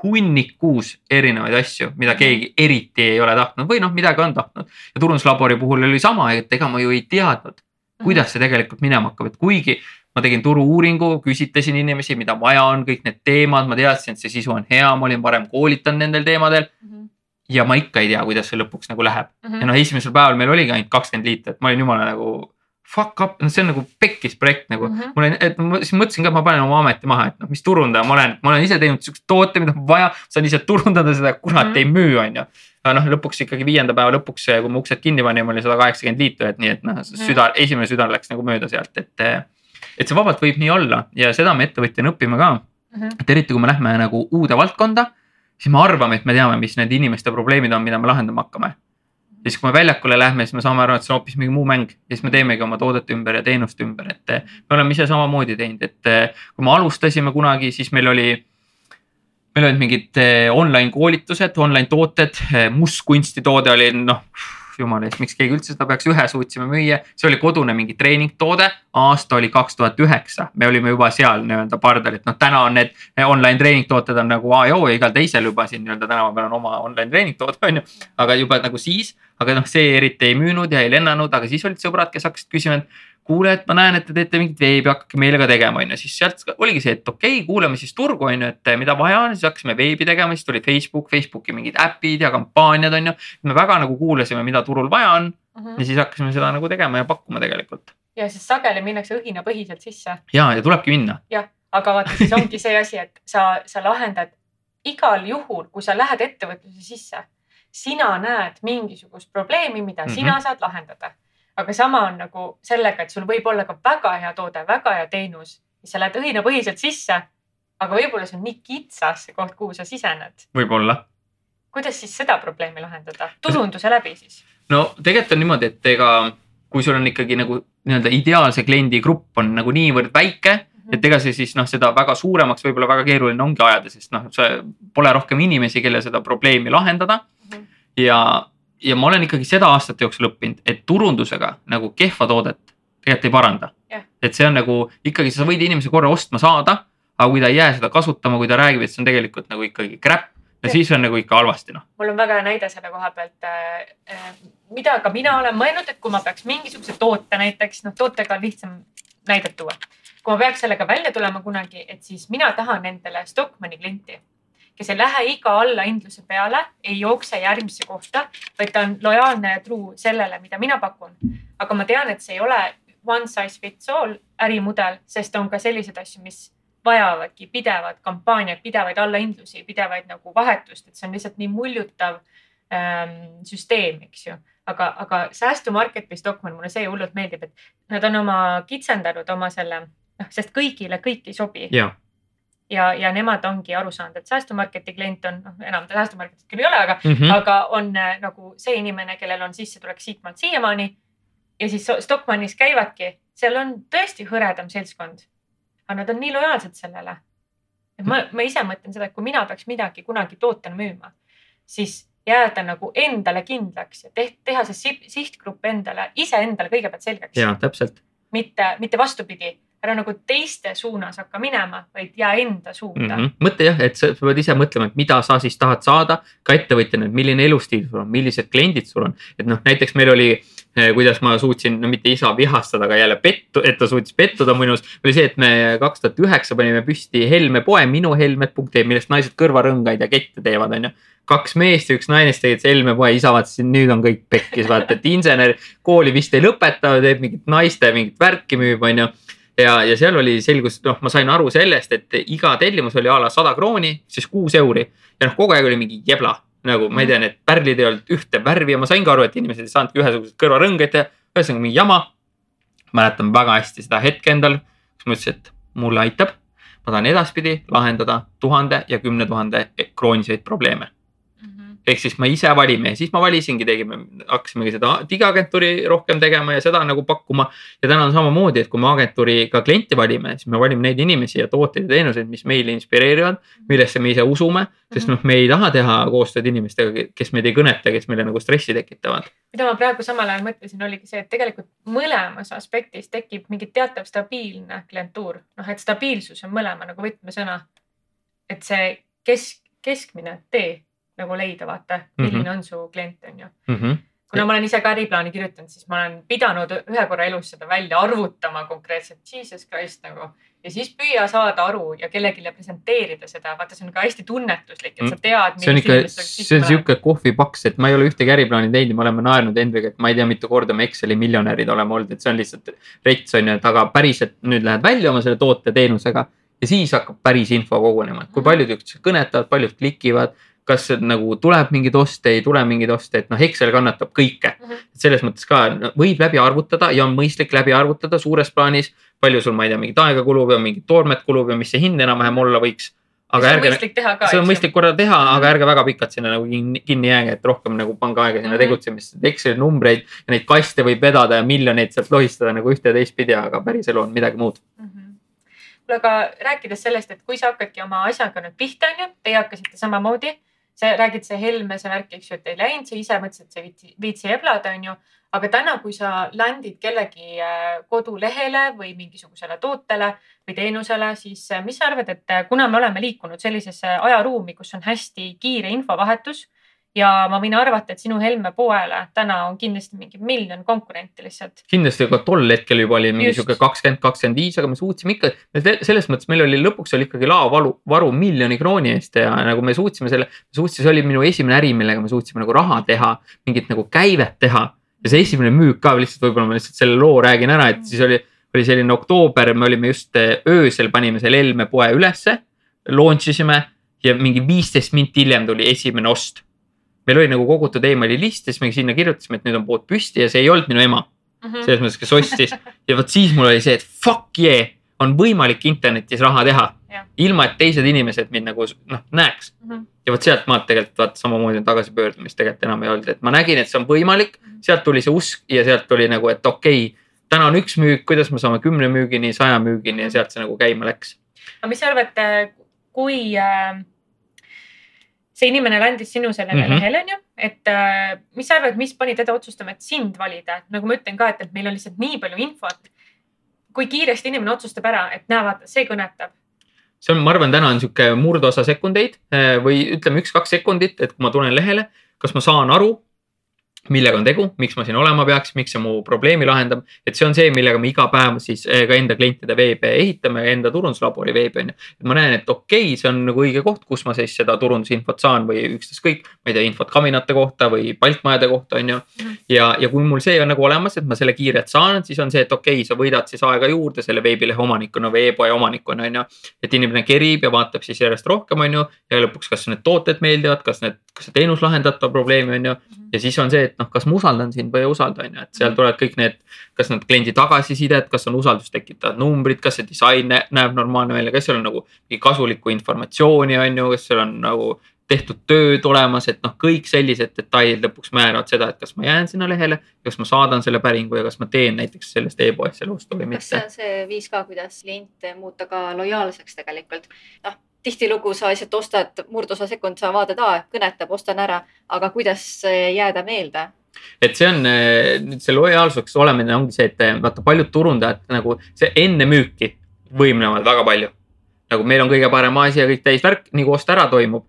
[SPEAKER 3] hunnikus erinevaid asju, mida keegi eriti ei ole tahtnud või noh, midagi on tahtnud. ja turunduslabori puhul oli sama, et ega ma ju ei teadnud, kuidas see tegelikult minema hakkab, et kuigi ma tegin turu-uuringu, küsitlesin inimesi, mida vaja on, kõik need teemad, ma teadsin, et see sisu on hea, ma olin varem koolitanud nendel teemadel. Ja ma ikka ei tea, kuidas see lõpuks nagu läheb mm -hmm. ja noh, esimesel päeval meil oligi ainult kakskümmend liitrit, ma olin jumala nagu fuck up, noh, see on nagu pekkis projekt nagu mm. -hmm. mul on, et ma siis mõtlesin ka, et ma panen oma ameti maha, et noh, mis turundaja ma olen, ma olen ise teinud siukest toote, mida on vaja, saan ise turundada seda, kurat mm -hmm. ei müü, on ju. aga noh, lõpuks ikkagi viienda päeva lõpuks, kui me uksed kinni panime, oli sada kaheksakümmend liitrit, nii et noh, süda, esimene süda läks nagu mööda sealt, et et see vabalt võib nii olla ja seda me ettevõtjana õpime ka mm. -hmm. et eriti, kui me lähme nagu uude valdkonda, siis me arvame, et me teame, mis need inimeste probleemid on, mida me lahendama hakkame. ja siis, kui me väljakule lähme, siis me saame aru, et see on hoopis mingi muu mäng ja siis me teemegi oma toodet ümber ja teenust ümber, et me oleme ise samamoodi teinud, et kui me alustasime kunagi, siis meil oli meil olid mingid online koolitused, online tooted, mustkunstitoode oli noh jumala eest, miks keegi üldse seda peaks, ühe suutsime müüa, see oli kodune mingi treeningtoode, aasta oli kaks tuhat üheksa, me olime juba seal nii-öelda pardal, et noh, täna on need online treeningtooted on nagu A ja O ja igal teisel juba siin nii-öelda tänapäeval on oma online treeningtoode on ju. aga juba nagu siis, aga noh, see eriti ei müünud ja ei lennanud, aga siis olid sõbrad, kes hakkasid küsima, et kuule, et ma näen, et te teete mingit veebi, hakake meile ka tegema, on ju, siis sealt oligi see, et okei okay,, kuulame siis turgu, on ju, et mida vaja on, siis hakkasime veebi tegema, siis tuli Facebook, Facebooki mingid äpid ja kampaaniad on ju. me väga nagu kuulasime, mida turul vaja on mm -hmm. ja siis hakkasime seda nagu tegema ja pakkuma tegelikult.
[SPEAKER 2] ja siis sageli minnakse õhinapõhiselt sisse.
[SPEAKER 3] ja, ja tulebki minna.
[SPEAKER 2] jah, aga vaata, siis ongi see asi, et sa, sa lahendad igal juhul, kui sa lähed ettevõtluse sisse, sina näed mingisugust probleemi, mida mm -hmm. sina saad lahendada aga sama on nagu sellega, et sul võib olla ka väga hea toode, väga hea teenus ja sa lähed õhinapõhiselt sisse. aga võib-olla see on nii kitsas see koht, kuhu sa sisened.
[SPEAKER 3] võib-olla.
[SPEAKER 2] kuidas siis seda probleemi lahendada, turunduse läbi siis?
[SPEAKER 3] no tegelikult on niimoodi, et ega kui sul on ikkagi nagu nii-öelda ideaalse kliendi grupp on nagu niivõrd väike mhm. et ega see siis noh, seda väga suuremaks võib-olla väga keeruline ongi ajada, sest noh, see pole rohkem inimesi, kelle seda probleemi lahendada mm. -hmm. ja ja ma olen ikkagi seda aastate jooksul õppinud, et turundusega nagu kehva toodet tegelikult ei paranda yeah.. et see on nagu ikkagi, sa võid inimese korra ostma saada, aga kui ta ei jää seda kasutama, kui ta räägib, et see on tegelikult nagu ikkagi crap ja siis on nagu ikka halvasti noh.
[SPEAKER 2] mul on väga hea näide selle koha pealt äh,. äh mida ka mina olen mõelnud, et kui ma peaks mingisuguse toote näiteks, noh tootega on lihtsam näidet tuua. kui ma peaks sellega välja tulema kunagi, et siis mina tahan endale Stockmanni klienti kes ei lähe iga allahindluse peale, ei jookse järgmisse kohta, vaid ta on lojaalne ja truu sellele, mida mina pakun. aga ma tean, et see ei ole one size fits all ärimudel, sest on ka selliseid asju, mis vajavadki pidevat kampaaniat, pidevaid allahindlusi, pidevaid nagu vahetust, et see on lihtsalt nii muljutav ähm, süsteem, eks ju. aga, aga säästumarket või Stockmann, mulle see hullult meeldib, et nad on oma kitsendanud oma selle, noh, sest kõigile kõik ei sobi ja, ja nemad ongi aru saanud, et säästumarketi klient on, noh enam ta säästumarketit küll ei ole, aga mm, -hmm. aga on äh, nagu see inimene, kellel on sissetulek siitmaalt siiamaani. ja siis Stockmannis käivadki, seal on tõesti hõredam seltskond. aga nad on nii lojaalsed sellele. et ma, ma ise mõtlen seda, et kui mina peaks midagi kunagi tootena müüma, siis jääda nagu endale kindlaks ja teht, teha see sihtgrupp endale, iseendale kõigepealt selgeks.
[SPEAKER 3] ja täpselt.
[SPEAKER 2] mitte, mitte vastupidi ära nagu teiste suunas hakka minema, vaid jää enda suunda mm.
[SPEAKER 3] -hmm. mõtle jah, et sa pead ise mõtlema, et mida sa siis tahad saada ka ettevõtjana, et milline elustiil sul on, millised kliendid sul on. et noh, näiteks meil oli, eh, kuidas ma suutsin, no mitte isa vihastada, aga jälle pettu, et ta suutis pettuda minus. oli see, et me kaks tuhat üheksa panime püsti Helme poe, minuhelmed.ee, millest naised kõrvarõngaid ja kette teevad, on ju kaks meest ja üks naine, siis tegid see Helme poe, isa vaatas, nüüd on kõik pekkis, vaata, et insener kooli vist ei lõpeta, teeb mingit naiste mingit värki müüb, on ju ja, ja seal oli, selgus, noh, ma sain aru sellest, et iga tellimus oli a la sada krooni, siis kuus euri. ja noh, kogu aeg oli mingi jebla, nagu ma ei tea, need pärlid ei olnud ühte värvi ja ma sain ka aru, et inimesed ei saanudki ühesuguseid kõrvarõngaid teha. ühesõnaga mingi jama. mäletan väga hästi seda hetke endal, kus ma ütlesin, et mulle aitab. ma tahan edaspidi lahendada tuhande ja kümne tuhande krooniseid probleeme. Ehk siis ma ise valime ja siis ma valisingi, tegime, hakkasimegi seda digiagentuuri rohkem tegema ja seda nagu pakkuma. ja täna on samamoodi, et kui me agentuuriga klienti valime, siis me valime neid inimesi ja tooteid ja teenuseid, mis meile inspireerivad, millesse me ise usume. sest noh, me ei taha teha koostööd inimestega, kes meid ei kõneta, kes meile nagu stressi tekitavad.
[SPEAKER 2] mida ma praegu samal ajal mõtlesin, oligi see, et tegelikult mõlemas aspektis tekib mingi teatav stabiilne klientuur. noh, et stabiilsus on mõlema nagu võtmesõna. et see kesk, keskmine tee nagu leida, vaata, milline mm -hmm. on su klient, on ju
[SPEAKER 3] Mm -hmm.
[SPEAKER 2] kuna ma olen ise ka äriplaani kirjutanud, siis ma olen pidanud ühe korra elus seda välja arvutama konkreetselt, jesus christ nagu. ja siis püüa saada aru ja kellelegi presenteerida seda, vaata, see on ka hästi tunnetuslik, et sa tead.
[SPEAKER 3] see on ikka, see on sihuke kohvipaks, et ma ei ole ühtegi äriplaani teinud ja me oleme naernud Hendriga, et ma ei tea, mitu korda me Exceli miljonärid oleme olnud, et see on lihtsalt rets on ju, et aga päriselt nüüd lähed välja oma selle toote teenusega ja siis hakkab päris info kogunema, et kui paljud üksteist kõnetavad, paljud klikivad kas nagu tuleb mingeid oste, ei tule mingeid oste, et noh, Excel kannatab kõike mm. -hmm. selles mõttes ka no, võib läbi arvutada ja on mõistlik läbi arvutada suures plaanis, palju sul, ma ei tea, mingit aega kulub ja mingit toormet kulub ja mis see hind enam-vähem olla võiks.
[SPEAKER 2] aga ärge, see
[SPEAKER 3] on mõistlik korra teha mm, -hmm. aga ärge väga pikalt sinna nagu kinni, kinni jääge, et rohkem nagu pange aega sinna mm -hmm. tegutsemisse. Exceli numbreid ja neid kaste võib vedada ja miljoneid sealt lohistada nagu ühte ja teistpidi, aga päris elu on midagi muud mm. -hmm
[SPEAKER 2] kuule, aga rääkides sellest, et kui sa hakkadki oma asjaga nüüd pihta, onju, teie hakkasite samamoodi sa räägid see Helme, see värk, eks ju, et ei läinud, sa ise mõtlesid, et sa viitsi, viitsi eblada, onju. aga täna, kui sa land'id kellegi äh, kodulehele või mingisugusele tootele või teenusele, siis äh, mis sa arvad, et äh, kuna me oleme liikunud sellisesse ajaruumi, kus on hästi kiire infovahetus ja ma võin arvata, et sinu Helme poele täna on kindlasti mingi miljon konkurenti lihtsalt.
[SPEAKER 3] kindlasti, aga tol hetkel juba oli mingi sihuke kakskümmend, kakskümmend viis, aga me suutsime ikka, selles mõttes meil oli lõpuks oli ikkagi laovaru, varu miljoni krooni eest ja nagu me suutsime selle, suutsime, see oli minu esimene äri, millega me suutsime nagu raha teha, mingit nagu käivet teha. ja see esimene müük ka lihtsalt võib-olla ma lihtsalt selle loo räägin ära, et siis oli, oli selline oktoober, me olime just eh, öösel panime selle Helme poe ülesse, launch isime ja mingi viisteist minti hiljem tuli esimene ost meil oli nagu kogutud emaili list ja siis me sinna kirjutasime, et nüüd on pood püsti ja see ei olnud minu ema mm -hmm.. selles mõttes, kes ostis ja vot siis mul oli see, et fuck yeah, on võimalik internetis raha teha. ilma, et teised inimesed mind nagu noh näeks mm. -hmm. ja vot sealt maalt tegelikult vaata samamoodi tagasipöördumist tegelikult enam ei olnud, et ma nägin, et see on võimalik, mhm. sealt tuli see usk ja sealt tuli nagu, et okei okay,. täna on üks müük, kuidas me saame kümne müügini, saja müügini ja sealt see nagu käima läks.
[SPEAKER 2] aga mis sa arvad, kui äh see inimene landis sinu sellele mm -hmm. lehele onju, et äh, mis sa arvad, mis pani teda otsustama, et sind valida, nagu ma ütlen ka, et, et meil on lihtsalt nii palju infot. kui kiiresti inimene otsustab ära, et näe, vaata, see kõnetab.
[SPEAKER 3] see on, ma arvan, täna on sihuke murdosa sekundeid äh, või ütleme üks-kaks sekundit, et kui ma tulen lehele, kas ma saan aru millega on tegu, miks ma siin olema peaks, miks see mu probleemi lahendab. et see on see, millega me iga päev siis eh, ka enda klientide veebe ehitame, enda turunduslabori veebi on ju. ma näen, et okei okay,, see on nagu õige koht, kus ma siis seda turundusinfot saan või ükstaskõik, ma ei tea, infot kaminate kohta või palkmajade kohta on ju. Mhm. ja, ja kui mul see on nagu olemas, et ma selle kiirelt saan, siis on see, et okei okay,, sa võidad siis aega juurde selle veebilehe omanikuna või e-poe omanikuna on ju. et inimene kerib ja vaatab siis järjest rohkem, on ju, ja lõpuks, kas need tooted meeldivad, kas need, kas see teenus lahendab ta probleemi, on ju. ja siis on see, et noh, kas ma usaldan sind või ei usalda, on ju, et seal tulevad kõik need, kas need kliendi tagasisidet, kas on usaldust tekitavad numbrid, kas see disain näeb normaalne välja, kas seal on nagu kasulikku informatsiooni, on ju, kas seal on nagu tehtud tööd olemas, et noh, kõik sellised detailid lõpuks määravad seda, et kas ma jään sinna lehele, kas ma saadan selle päringu ja kas ma teen näiteks sellest e-poest selle ostu või mitte.
[SPEAKER 1] kas see on see viis ka, kuidas kliente muuta ka lojaalseks tegelikult? noh, tihtilugu sa lihtsalt ostad murdosa sekund, sa vaatad, aa, kõnetab, ostan ära, aga kuidas jääda meelde?
[SPEAKER 3] et see on eh, nüüd see lojaalsuseks olemine ongi see, et eh, vaata paljud turundajad nagu see enne müüki võimlevad väga palju. nagu meil on kõige parem asi ja kõik täis värk, nii kui ost ära toimub.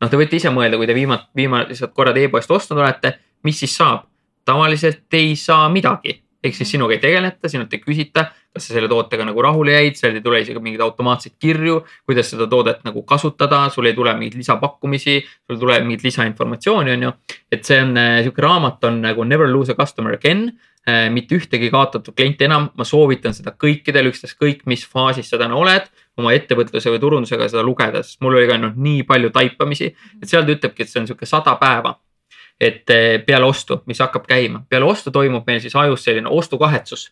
[SPEAKER 3] noh, te võite ise mõelda, kui te viimati, viimased korrad e-poest ostnud olete, mis siis saab? tavaliselt ei saa midagi ehk siis sinuga ei tegeleta, sinult ei küsita, kas sa selle tootega nagu rahule jäid, seal ei tule isegi mingeid automaatseid kirju, kuidas seda toodet nagu kasutada, sul ei tule mingeid lisapakkumisi, sul ei tule mingit lisainformatsiooni, on ju. et see on äh, sihuke raamat on nagu Never lose a customer again äh,, mitte ühtegi kaotatud klienti enam, ma soovitan seda kõikidel, ükstaskõik mis faasis sa täna oled oma ettevõtluse või turundusega seda lugeda, sest mul oli ka ainult nii palju taipamisi, et seal ta ütlebki, et see on sihuke sada päeva et eh, peale ostu, mis hakkab käima, peale ostu toimub meil siis ajus selline ostukahetsus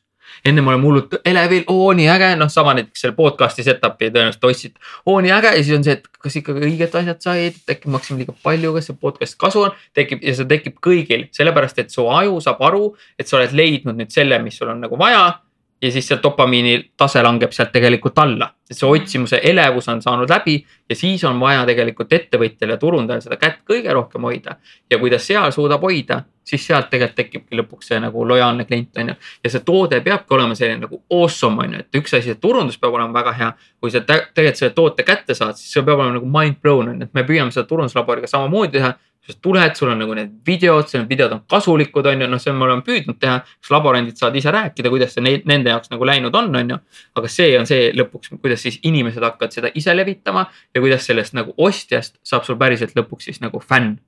[SPEAKER 3] enne me oleme hullult elevil, oo nii äge, noh sama näiteks selle podcast'i setup'i tõenäoliselt ostsid. oo nii äge ja siis on see, et kas ikkagi õiged asjad said, äkki maksime liiga palju, kas see podcast kasu on, tekib ja see tekib kõigil, sellepärast et su aju saab aru, et sa oled leidnud nüüd selle, mis sul on nagu vaja ja siis see dopamiini tase langeb sealt tegelikult alla, et see otsimuse elevus on saanud läbi ja siis on vaja tegelikult ettevõtjal ja turundajal seda kätt kõige rohkem hoida. ja kui ta seal suudab hoida, siis sealt tegelikult tekibki lõpuks see nagu lojaalne klient on ju. ja see toode peabki olema selline nagu awesome on ju, et üks asi, et turundus peab olema väga hea. kui sa tegelikult selle toote kätte saad, siis see peab olema nagu mind blown on ju, et me püüame seda turunduslaboriga samamoodi teha sa tuled, sul on nagu need videod, need videod on kasulikud, on ju, noh, see me oleme püüdnud teha. kas laborandid saavad ise rääkida, kuidas see neid, nende jaoks nagu läinud on, on ju. aga see on see lõpuks, kuidas siis inimesed hakkavad seda ise levitama ja kuidas sellest nagu ostjast saab sul päriselt lõpuks siis nagu fänn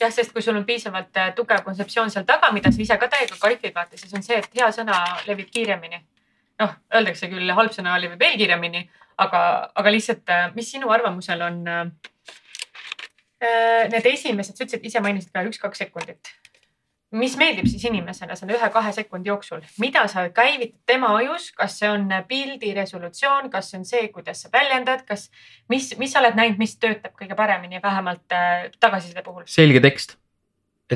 [SPEAKER 2] jah, sest kui sul on piisavalt äh, tugev kontseptsioon seal taga, mida sa ise ka täiega kaifid, vaata, siis on see, et hea sõna levib kiiremini. noh, öeldakse küll, halb sõna levib veel kiiremini, aga, aga lihtsalt, äh, mis sinu arvamusel on äh, Äh, need esimesed, sa ütlesid, ise mainisid ka üks-kaks sekundit. Mis meeldib siis inimesele selle ühe-kahe sekundi jooksul, mida sa käivitad tema ajus, kas see on pildi resolutsioon, kas see on see, kuidas sa väljendad, kas, mis, mis sa oled näinud, mis töötab kõige paremini, vähemalt äh, tagasiside puhul?
[SPEAKER 3] selge tekst.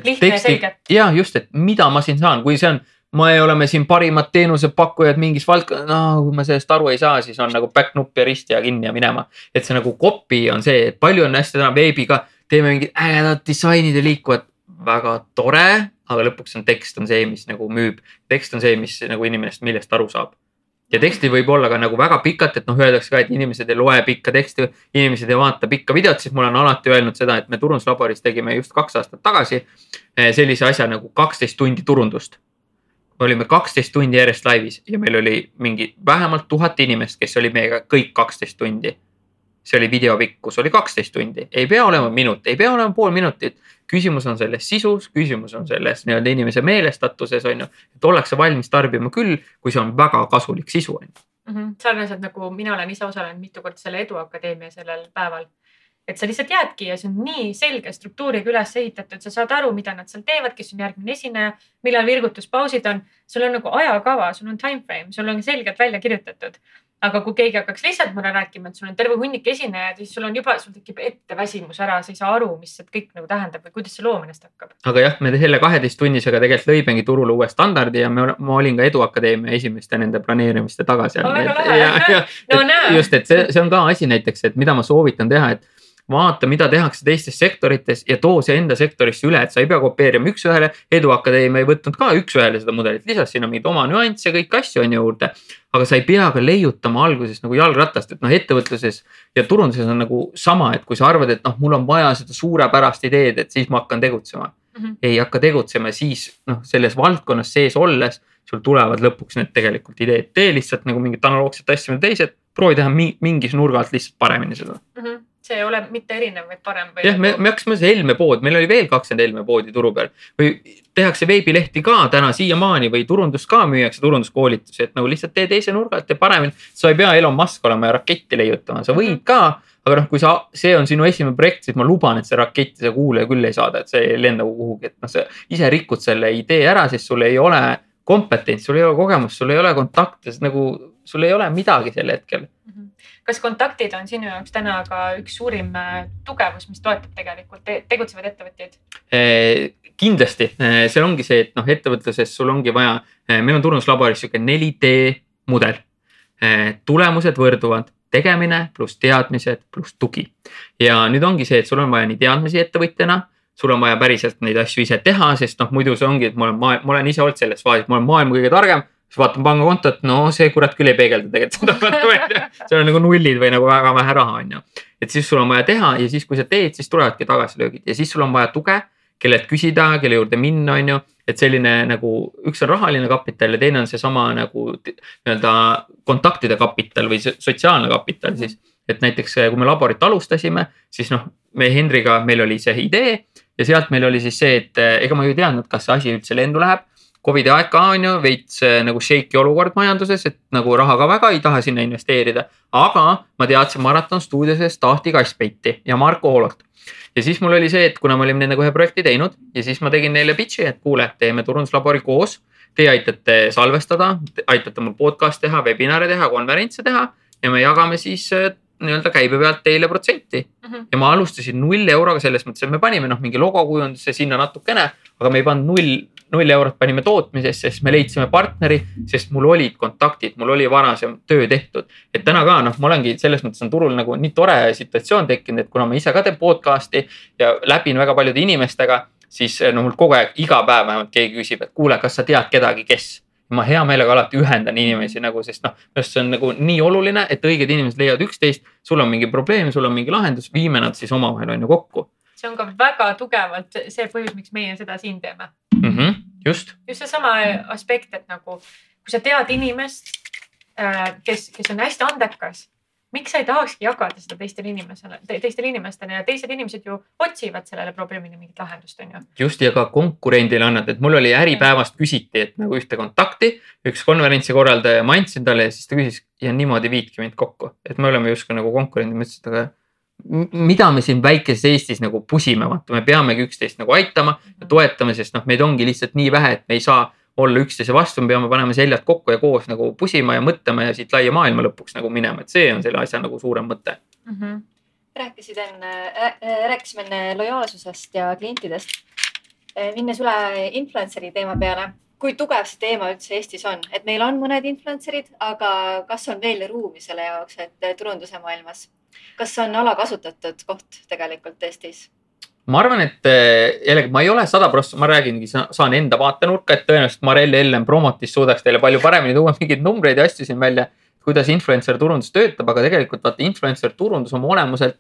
[SPEAKER 2] lihtne ja selge.
[SPEAKER 3] ja just, et mida ma siin saan, kui see on me oleme siin parimad teenusepakkujad mingis valdkonnas, no kui ma sellest aru ei saa, siis on nagu back nupp ja risti ja kinni ja minema. et see nagu copy on see, et palju on hästi täna veebiga, teeme mingid ägedad disainid ja liikuvad, väga tore, aga lõpuks on tekst on see, mis nagu müüb. tekst on see, mis nagu inimesest, millest aru saab. ja teksti võib olla ka nagu väga pikalt, et noh, öeldakse ka, et inimesed ei loe pikka teksti, inimesed ei vaata pikka videot, siis ma olen alati öelnud seda, et me turunduslaboris tegime just kaks aastat tagasi eh, sellise asja nagu kaksteist tundi turundust me olime kaksteist tundi järjest laivis ja meil oli mingi vähemalt tuhat inimest, kes oli meiega kõik kaksteist tundi. See oli video pikkus, oli kaksteist tundi, ei pea olema minut, ei pea olema pool minutit. küsimus on selles sisus, küsimus on selles nii-öelda inimese meelestatuses on ju, et ollakse valmis tarbima küll, kui see on väga kasulik sisu on ju.
[SPEAKER 2] -hmm.. sarnaselt nagu mina olen ise osalenud mitu korda selle Eduakadeemia sellel päeval et sa lihtsalt jäädki ja see on nii selge struktuuriga üles ehitatud, sa saad aru, mida nad seal teevad, kes on järgmine esineja, millal virgutuspausid on. sul on nagu ajakava, sul on time frame, sul on selgelt välja kirjutatud. aga kui keegi hakkaks lihtsalt mulle rääkima, et sul on terve hunnik esinejaid, siis sul on juba, sul tekib etteväsimus ära, sa ei saa aru, mis see kõik nagu tähendab või kuidas see loom ennast hakkab.
[SPEAKER 3] aga jah, me selle kaheteisttunnisega tegelikult lõimegi turule uue standardi ja me, ma olin ka Eduakadeemia esimeste nende planeerimiste taga seal.
[SPEAKER 2] no,
[SPEAKER 3] just, et see, see on ka asi näiteks, et mida ma soovitan teha, et vaata, mida tehakse teistes sektorites ja too see enda sektorisse üle, et sa ei pea kopeerima üks-ühele. eduakadeemia ei võtnud ka üks-ühele seda mudelit, lisas sinna mingeid oma nüansse, kõiki asju on ju juurde. aga sa ei pea ka leiutama alguses nagu jalgratast, et noh, ettevõtluses ja turunduses on nagu sama, et kui sa arvad, et noh, mul on vaja seda suurepärast ideed, et siis ma hakkan tegutsema mm. -hmm. ei hakka tegutsema, siis noh, selles valdkonnas sees olles sul tulevad lõpuks need tegelikult ideed, tee lihtsalt nagu mingit analoogset asja, mida teised, proovi teha mingis nurga alt lihtsalt paremini seda mm.
[SPEAKER 2] -hmm see ei ole mitte erinev, vaid parem.
[SPEAKER 3] jah, me, nagu- me hakkasime see Helme pood, meil oli veel kakskümmend Helme poodi turu peal või tehakse veebilehti ka täna siiamaani või turundust ka müüakse, turunduskoolitusi, et nagu lihtsalt tee teise nurga alt, tee paremini. sa ei pea Elon Musk olema ja raketti leiutama, sa võid mhm. ka, aga noh, kui sa, see on sinu esimene projekt, siis ma luban, et see raketti sa kuulaja küll ei saada, et see ei lenda kuhugi, et noh, sa ise rikud selle idee ära, sest sul ei ole kompetentsi, sul ei ole kogemust, sul ei ole kontakte, nagu sul ei ole midagi sel hetkel mm. -hmm
[SPEAKER 2] kas kontaktid on sinu jaoks täna ka üks suurim äh, tugevus, mis toetab tegelikult te tegutsevaid ettevõtjaid?
[SPEAKER 3] kindlasti, see ongi see, et noh, ettevõtluses sul ongi vaja, meil on turunduslaboris sihuke 4D mudel. tulemused võrduvad, tegemine pluss teadmised pluss tugi. ja nüüd ongi see, et sul on vaja nii teadmisi ettevõtjana sul on vaja päriselt neid asju ise teha, sest noh, muidu see ongi, et ma olen, ma olen ise olnud selles faasis, ma olen maailma kõige targem siis vaatan pangakontot, no see kurat küll ei peegelda tegelikult seda seal on nagu nullid või nagu väga vähe raha, on ju. et siis sul on vaja teha ja siis, kui sa teed, siis tulevadki tagasilöögid ja siis sul on vaja tuge, kellelt küsida, kelle juurde minna, on ju. et selline nagu üks on rahaline kapital ja teine on seesama nagu nii-öelda kontaktide kapital või sotsiaalne kapital siis. et näiteks kui me laborit alustasime, siis noh, me Henriga, meil oli see idee ja sealt meil oli siis see, et ega ma ju ei teadnud, kas see asi üldse lendu läheb Covidi aeg ka on ju veits äh, nagu shake'i olukord majanduses, et nagu raha ka väga ei taha sinna investeerida. aga ma teadsin Maraton stuudioses Tahti Kasspeiti ja Marko Hoolot. ja siis mul oli see, et kuna me olime nendega ühe projekti teinud ja siis ma tegin neile pitch'i, et kuule, teeme turunduslabori koos. Teie aitate salvestada, aitate mul podcast'i teha, webinare teha, konverentse teha ja me jagame siis äh, nii-öelda käibe pealt teile protsenti
[SPEAKER 2] Mhm.
[SPEAKER 3] ja ma alustasin null euroga selles mõttes, et me panime noh, mingi logo kujundusse sinna natukene, aga me ei pannud null, null eurot panime tootmisesse, sest me leidsime partneri, sest mul olid kontaktid, mul oli varasem töö tehtud. et täna ka noh, ma olengi selles mõttes on turul nagu nii tore situatsioon tekkinud, et kuna ma ise ka teen podcast'i ja läbin väga paljude inimestega, siis no mul kogu aeg iga päev vähemalt keegi küsib, et kuule, kas sa tead kedagi, kes ma hea meelega alati ühendan inimesi nagu, sest noh, minu arust see on nagu nii oluline, et õiged inimesed leiavad üksteist. sul on mingi probleem, sul on mingi lahendus, viime nad siis omavahel on ju kokku
[SPEAKER 2] see on ka väga tugevalt see põhjus, miks meie seda siin teeme.
[SPEAKER 3] mm. -hmm, just,
[SPEAKER 2] just seesama aspekt, et nagu kui sa tead inimest, kes, kes on hästi andekas, miks sa ei tahakski jagada seda teistele inimesele te,, teistele inimestele ja teised inimesed ju otsivad sellele probleemile mingit lahendust, on ju.
[SPEAKER 3] just ja ka konkurendile annad, et mul oli Äripäevast küsiti, et nagu ühte kontakti, üks konverentsi korraldaja, ma andsin talle ja siis ta küsis ja niimoodi viidki mind kokku, et me oleme justkui nagu konkurendid, ma ütlesin, et aga mida me siin väikeses Eestis nagu pusime, vaata, me peamegi üksteist nagu aitama ja toetama, sest noh, meid ongi lihtsalt nii vähe, et me ei saa olla üksteise vastu, me peame panema seljad kokku ja koos nagu pusima ja mõtlema ja siit laia maailma lõpuks nagu minema, et see on selle asja nagu suurem mõte.
[SPEAKER 2] Mm -hmm.
[SPEAKER 1] rääkisid enne äh,, rääkisime enne lojaalsusest ja klientidest. minnes üle influencer'i teema peale, kui tugev see teema üldse Eestis on, et meil on mõned influencer'id, aga kas on veel ruumi selle jaoks, et turunduse maailmas, kas on alakasutatud koht tegelikult Eestis?
[SPEAKER 3] ma arvan, et eh, jällegi ma ei ole sada prossa, ma räägingi, saan enda vaatenurka, et tõenäoliselt Marell Ellen Promotis suudaks teile palju paremini tuua mingeid numbreid ja asju siin välja. kuidas influencer turundus töötab, aga tegelikult vaata influencer turundus oma olemuselt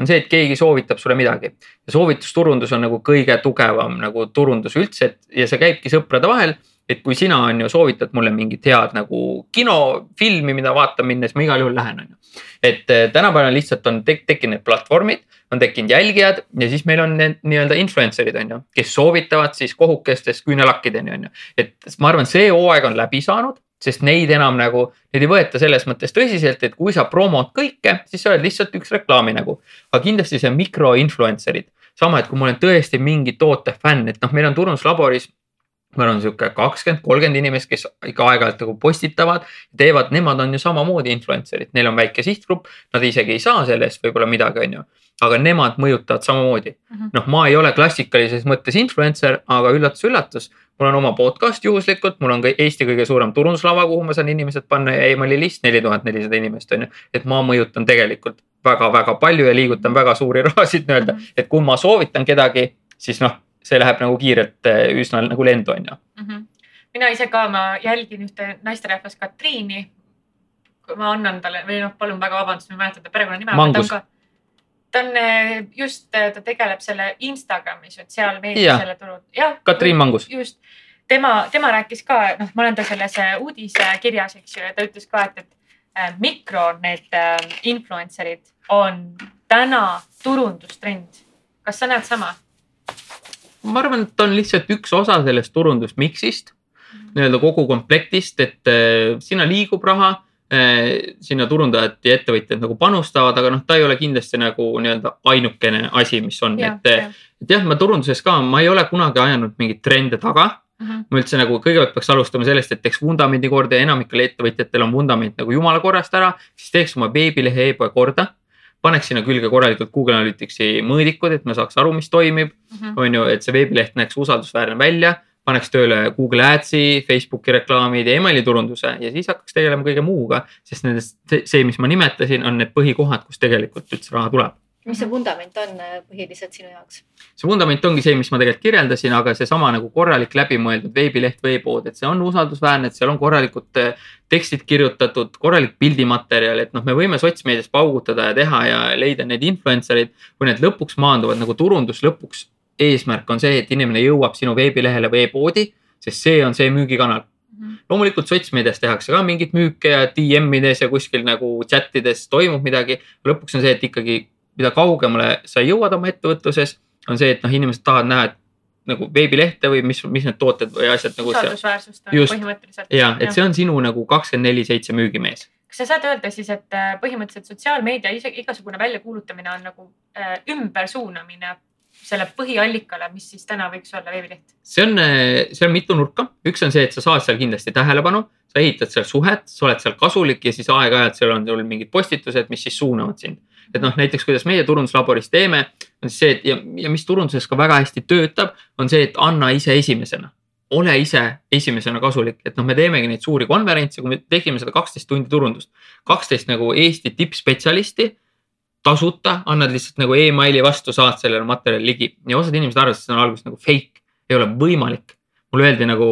[SPEAKER 3] on see, et keegi soovitab sulle midagi. ja soovitusturundus on nagu kõige tugevam nagu turundus üldse, et ja see käibki sõprade vahel. et kui sina on ju soovitad mulle mingit head nagu kinofilmi, mida vaatama minna, siis ma igal juhul lähen, on ju. et eh, tänapäeval lihtsalt on tek tekkinud platvormid, on tekkinud jälgijad ja siis meil on need nii-öelda influencer'id on ju, kes soovitavad siis kohukestes küünelakkideni on ju. et ma arvan, see hooaeg on läbi saanud sest neid enam nagu, neid ei võeta selles mõttes tõsiselt, et kui sa promod kõike, siis sa oled lihtsalt üks reklaaminägu. aga kindlasti see mikro influencer'id, sama, et kui ma olen tõesti mingi toote fänn, et noh, meil on turunduslaboris meil on sihuke kakskümmend, kolmkümmend inimest, kes ikka aeg-ajalt nagu postitavad, teevad, nemad on ju samamoodi influencer'id, neil on väike sihtgrupp, nad isegi ei saa selle eest võib-olla midagi, on ju. aga nemad mõjutavad samamoodi mm -hmm. noh, ma ei ole klassikalises mõttes influencer, aga üllatus-üllatus, mul on oma podcast juhuslikult, mul on ka Eesti kõige suurem turunduslava, kuhu ma saan inimesed panna ja emaili list neli tuhat nelisada inimest on ju. et ma mõjutan tegelikult väga-väga palju ja liigutan väga suuri rahasid nii-öelda, et kui ma soovitan kedagi, siis noh see läheb nagu kiirelt üsna nagu lendu, on ju
[SPEAKER 2] mm. -hmm. mina ise ka, ma jälgin ühte naisterahvast Katriini. ma annan talle või noh, palun väga vabandust, ma ei mäleta ta perekonnanime.
[SPEAKER 3] Mangus.
[SPEAKER 2] ta on just, ta tegeleb selle Instagrami sotsiaalmeedia selle turu. jah.
[SPEAKER 3] Katriin Mangus.
[SPEAKER 2] just, tema, tema rääkis ka, noh, ma olen ta selles uudisekirjas, eks ju, ja ta ütles ka, et, et mikro need influencer'id on täna turundustrend. kas sa näed sama?
[SPEAKER 3] Ma arvan, et ta on lihtsalt üks osa sellest turundusmiksist mm nii-öelda kogu komplektist, et äh, sinna liigub raha äh,. sinna turundajad ja ettevõtjad nagu panustavad, aga noh, ta ei ole kindlasti nagu nii-öelda ainukene asi, mis on, et, et jah, ma turunduses ka, ma ei ole kunagi ajanud mingeid trende taga mm. -hmm. ma üldse nagu kõigepealt peaks alustama sellest, et teeks vundamendi korda ja enamikel ettevõtjatel on vundament nagu jumala korrast ära, siis teeks oma veebilehe e-poe korda paneks sinna külge korralikult Google Analyticsi mõõdikud, et me saaks aru, mis toimib mm. -hmm. on ju, et see veebileht näeks usaldusväärne välja, paneks tööle Google Adsi, Facebooki reklaamid ja emaili turunduse ja siis hakkaks tegelema kõige muuga. sest nendest, see, mis ma nimetasin, on need põhikohad, kus tegelikult üldse raha tuleb
[SPEAKER 1] mis see vundament on põhiliselt sinu jaoks?
[SPEAKER 3] see vundament ongi see, mis ma tegelikult kirjeldasin, aga seesama nagu korralik läbimõeldud veebileht, veepood, et see on usaldusväärne, et seal on korralikud tekstid kirjutatud, korralik pildimaterjal, et noh, me võime sotsmeedias paugutada ja teha ja leida need influencer'id, kui need lõpuks maanduvad nagu turundus lõpuks. eesmärk on see, et inimene jõuab sinu veebilehele, veepoodi, sest see on see müügikanal -hmm. loomulikult sotsmeedias tehakse ka mingit müüke ja DM-ides ja kuskil nagu chat ides toimub midagi. lõpuks on see, et ikkagi mida kaugemale sa jõuad oma ettevõtluses, on see, et noh, inimesed tahavad näha, et nagu veebilehte või mis, mis need tooted või asjad nagu.
[SPEAKER 2] usaldusväärsust põhimõtteliselt.
[SPEAKER 3] ja, et see on sinu nagu kakskümmend neli seitse müügimees.
[SPEAKER 2] kas sa saad öelda siis, et põhimõtteliselt sotsiaalmeedia igasugune väljakuulutamine on nagu äh, ümbersuunamine selle põhiallikale, mis siis täna võiks olla veebileht?
[SPEAKER 3] see on, seal on mitu nurka, üks on see, et sa saad seal kindlasti tähelepanu, sa ehitad seal suhet, sa oled seal kasulik ja siis aeg-ajalt seal on sul mingid postitused, mis siis suunavad sind. Et noh, näiteks kuidas meie turunduslaboris teeme, on siis see, et ja, ja mis turunduses ka väga hästi töötab, on see, et anna ise esimesena. Ole ise esimesena kasulik, et noh, me teemegi neid suuri konverentse, kui me tegime seda kaksteist tundi turundust, kaksteist nagu Eesti tippspetsialisti tasuta, annad lihtsalt nagu emaili vastu, saad sellele materjali ligi. Ja osad inimesed arvasid, et see on alguses nagu fake, ei ole võimalik. mulle öeldi nagu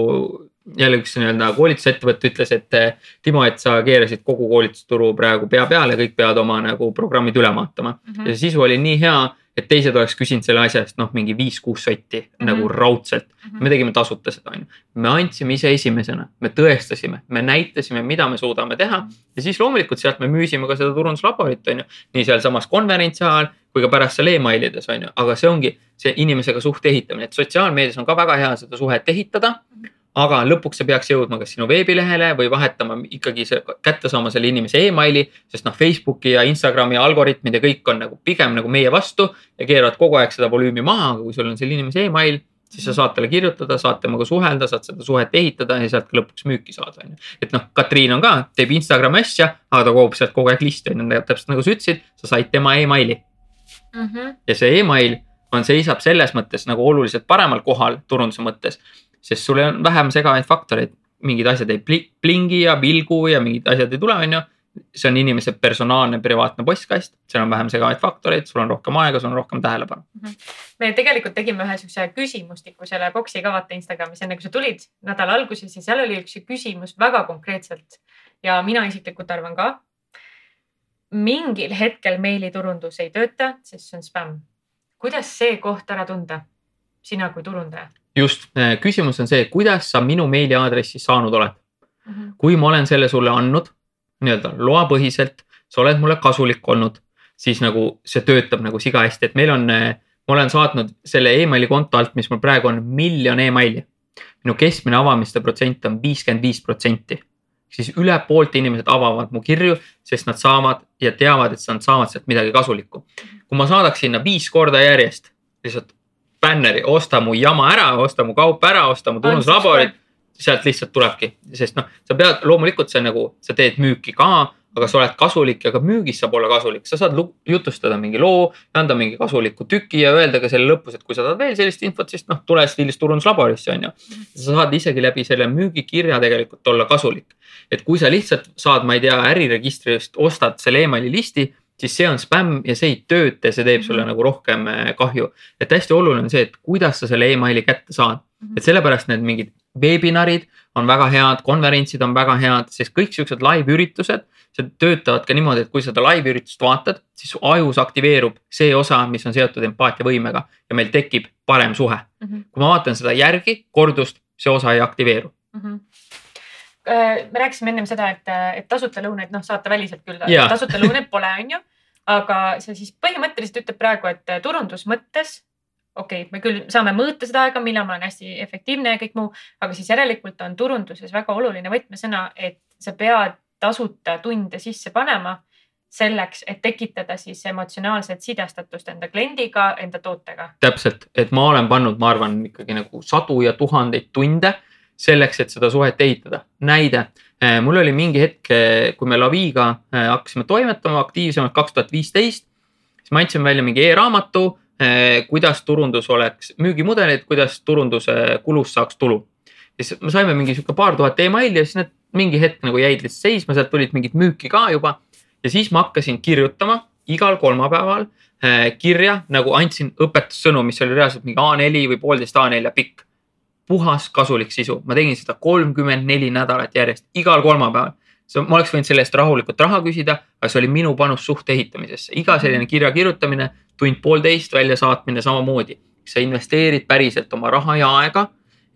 [SPEAKER 3] jälle üks nii-öelda koolitusettevõte ütles, et Timo, et sa keerasid kogu koolitusturu praegu pea peale, kõik peavad oma nagu programmid üle vaatama mm -hmm. ja see sisu oli nii hea et teised oleks küsinud selle asja eest noh, mingi viis-kuus sotti mm -hmm. nagu raudselt mm. -hmm. me tegime tasuta seda, on ju. me andsime ise esimesena, me tõestasime, me näitasime, mida me suudame teha ja siis loomulikult sealt me müüsime ka seda turunduslaborit, on ju. nii sealsamas konverentsi ajal kui ka pärast seal emailides, on ju, aga see ongi see inimesega suhte ehitamine, et sotsiaalmeedias on ka väga hea seda suhet ehitada mm. -hmm aga lõpuks see peaks jõudma kas sinu veebilehele või vahetama ikkagi see, kätte saama selle inimese emaili. sest noh, Facebooki ja Instagrami algoritmid ja kõik on nagu pigem nagu meie vastu ja keeravad kogu aeg seda volüümi maha, aga kui sul on selle inimese email siis sa saad talle kirjutada, saad temaga suhelda, saad seda suhet ehitada ja sealt ka lõpuks müüki saada, on ju. et noh, Katriin on ka, teeb Instagrami asja, aga ta kogub sealt kogu aeg liste, on ju, täpselt nagu sa ütlesid, sa said tema emaili mm. -hmm. ja see email on, seisab selles mõttes nagu oluliselt paremal kohal turunduse mõttes, sest sul on vähem segavaid faktoreid, mingid asjad ei plingi ja vilgu ja mingid asjad ei tule, on ju. see on inimese personaalne privaatne postkast, seal on vähem segavaid faktoreid, sul on rohkem aega, sul on rohkem tähelepanu mm.
[SPEAKER 2] -hmm. me tegelikult tegime ühe siukse küsimustiku selle boksi ka vaata Instagramis, enne kui sa tulid nädala alguses ja seal oli üks küsimus väga konkreetselt ja mina isiklikult arvan ka. mingil hetkel meiliturundus ei tööta, sest see on spämm. kuidas see koht ära tunda, sina kui turundaja?
[SPEAKER 3] Just, äh, küsimus on see, kuidas sa minu meiliaadressi saanud oled mm. -hmm. kui ma olen selle sulle andnud nii-öelda loapõhiselt, sa oled mulle kasulik olnud, siis nagu see töötab nagu siga hästi, et meil on, äh, ma olen saatnud selle emaili konto alt, mis mul praegu on miljon emaili. minu keskmine avamiste protsent on viiskümmend viis protsenti siis üle poolte inimesed avavad mu kirju, sest nad saavad ja teavad, et nad saavad sealt midagi kasulikku. kui ma saadaks sinna viis korda järjest lihtsalt bänneri, osta mu jama ära, osta mu kaup ära, osta mu tunnuslaborid. sealt lihtsalt tulebki, sest noh, sa pead, loomulikult see nagu, sa teed müüki ka, aga sa oled kasulik ja ka müügis saab olla kasulik, sa saad jutustada mingi loo, anda mingi kasuliku tüki ja öelda ka selle lõpus, et kui sa tahad veel sellist infot, siis noh, tule stiilis turunduslaborisse on ju. sa saad isegi läbi selle müügikirja tegelikult olla kasulik. et kui sa lihtsalt saad, ma ei tea, äriregistrist ostad selle emaili listi siis see on spämm ja see ei tööta ja see teeb sulle mm -hmm. nagu rohkem äh, kahju. et hästi oluline on see, et kuidas sa selle emaili kätte saad mm, -hmm. et sellepärast need mingid veebinarid on väga head, konverentsid on väga head, sest kõik siuksed live üritused, see töötavad ka niimoodi, et kui seda live üritust vaatad, siis ajus aktiveerub see osa, mis on seotud empaatiavõimega ja meil tekib parem suhe mm. -hmm. kui ma vaatan seda järgi, kordust, see osa ei aktiveeru mm. -hmm
[SPEAKER 2] me rääkisime ennem seda, et, et tasuta lõunaid noh, saate väliselt küll, tasuta lõunaid pole, on ju aga see siis põhimõtteliselt ütleb praegu, et turundusmõttes okei okay,, me küll saame mõõta seda aega, millal ma olen hästi efektiivne ja kõik muu, aga siis järelikult on turunduses väga oluline võtmesõna, et sa pead tasuta tunde sisse panema selleks, et tekitada siis emotsionaalset sidestatust enda kliendiga, enda tootega.
[SPEAKER 3] täpselt, et ma olen pannud, ma arvan ikkagi nagu sadu ja tuhandeid tunde selleks, et seda suhet ehitada. näide, eh, mul oli mingi hetk, eh, kui me Laviga eh, hakkasime toimetama aktiivsemalt kaks tuhat viisteist, siis me andsime välja mingi e-raamatu, kuidas turundus oleks, müügimudelid, kuidas turunduse kulust saaks tulu. siis me saime mingi sihuke paar tuhat emaili ja siis need mingi hetk nagu jäid lihtsalt seisma, sealt tulid mingid müüki ka juba. ja siis ma hakkasin kirjutama igal kolmapäeval kirja nagu andsin õpetussõnu, mis oli reaalselt mingi A4 või poolteist A4 pikk puhas kasulik sisu, ma tegin seda kolmkümmend neli nädalat järjest, igal kolmapäeval. ma oleks võinud selle eest rahulikult raha küsida, aga see oli minu panus suhte ehitamisesse, iga selline kirja kirjutamine, tund-poolteist väljasaatmine samamoodi. sa investeerid päriselt oma raha ja aega,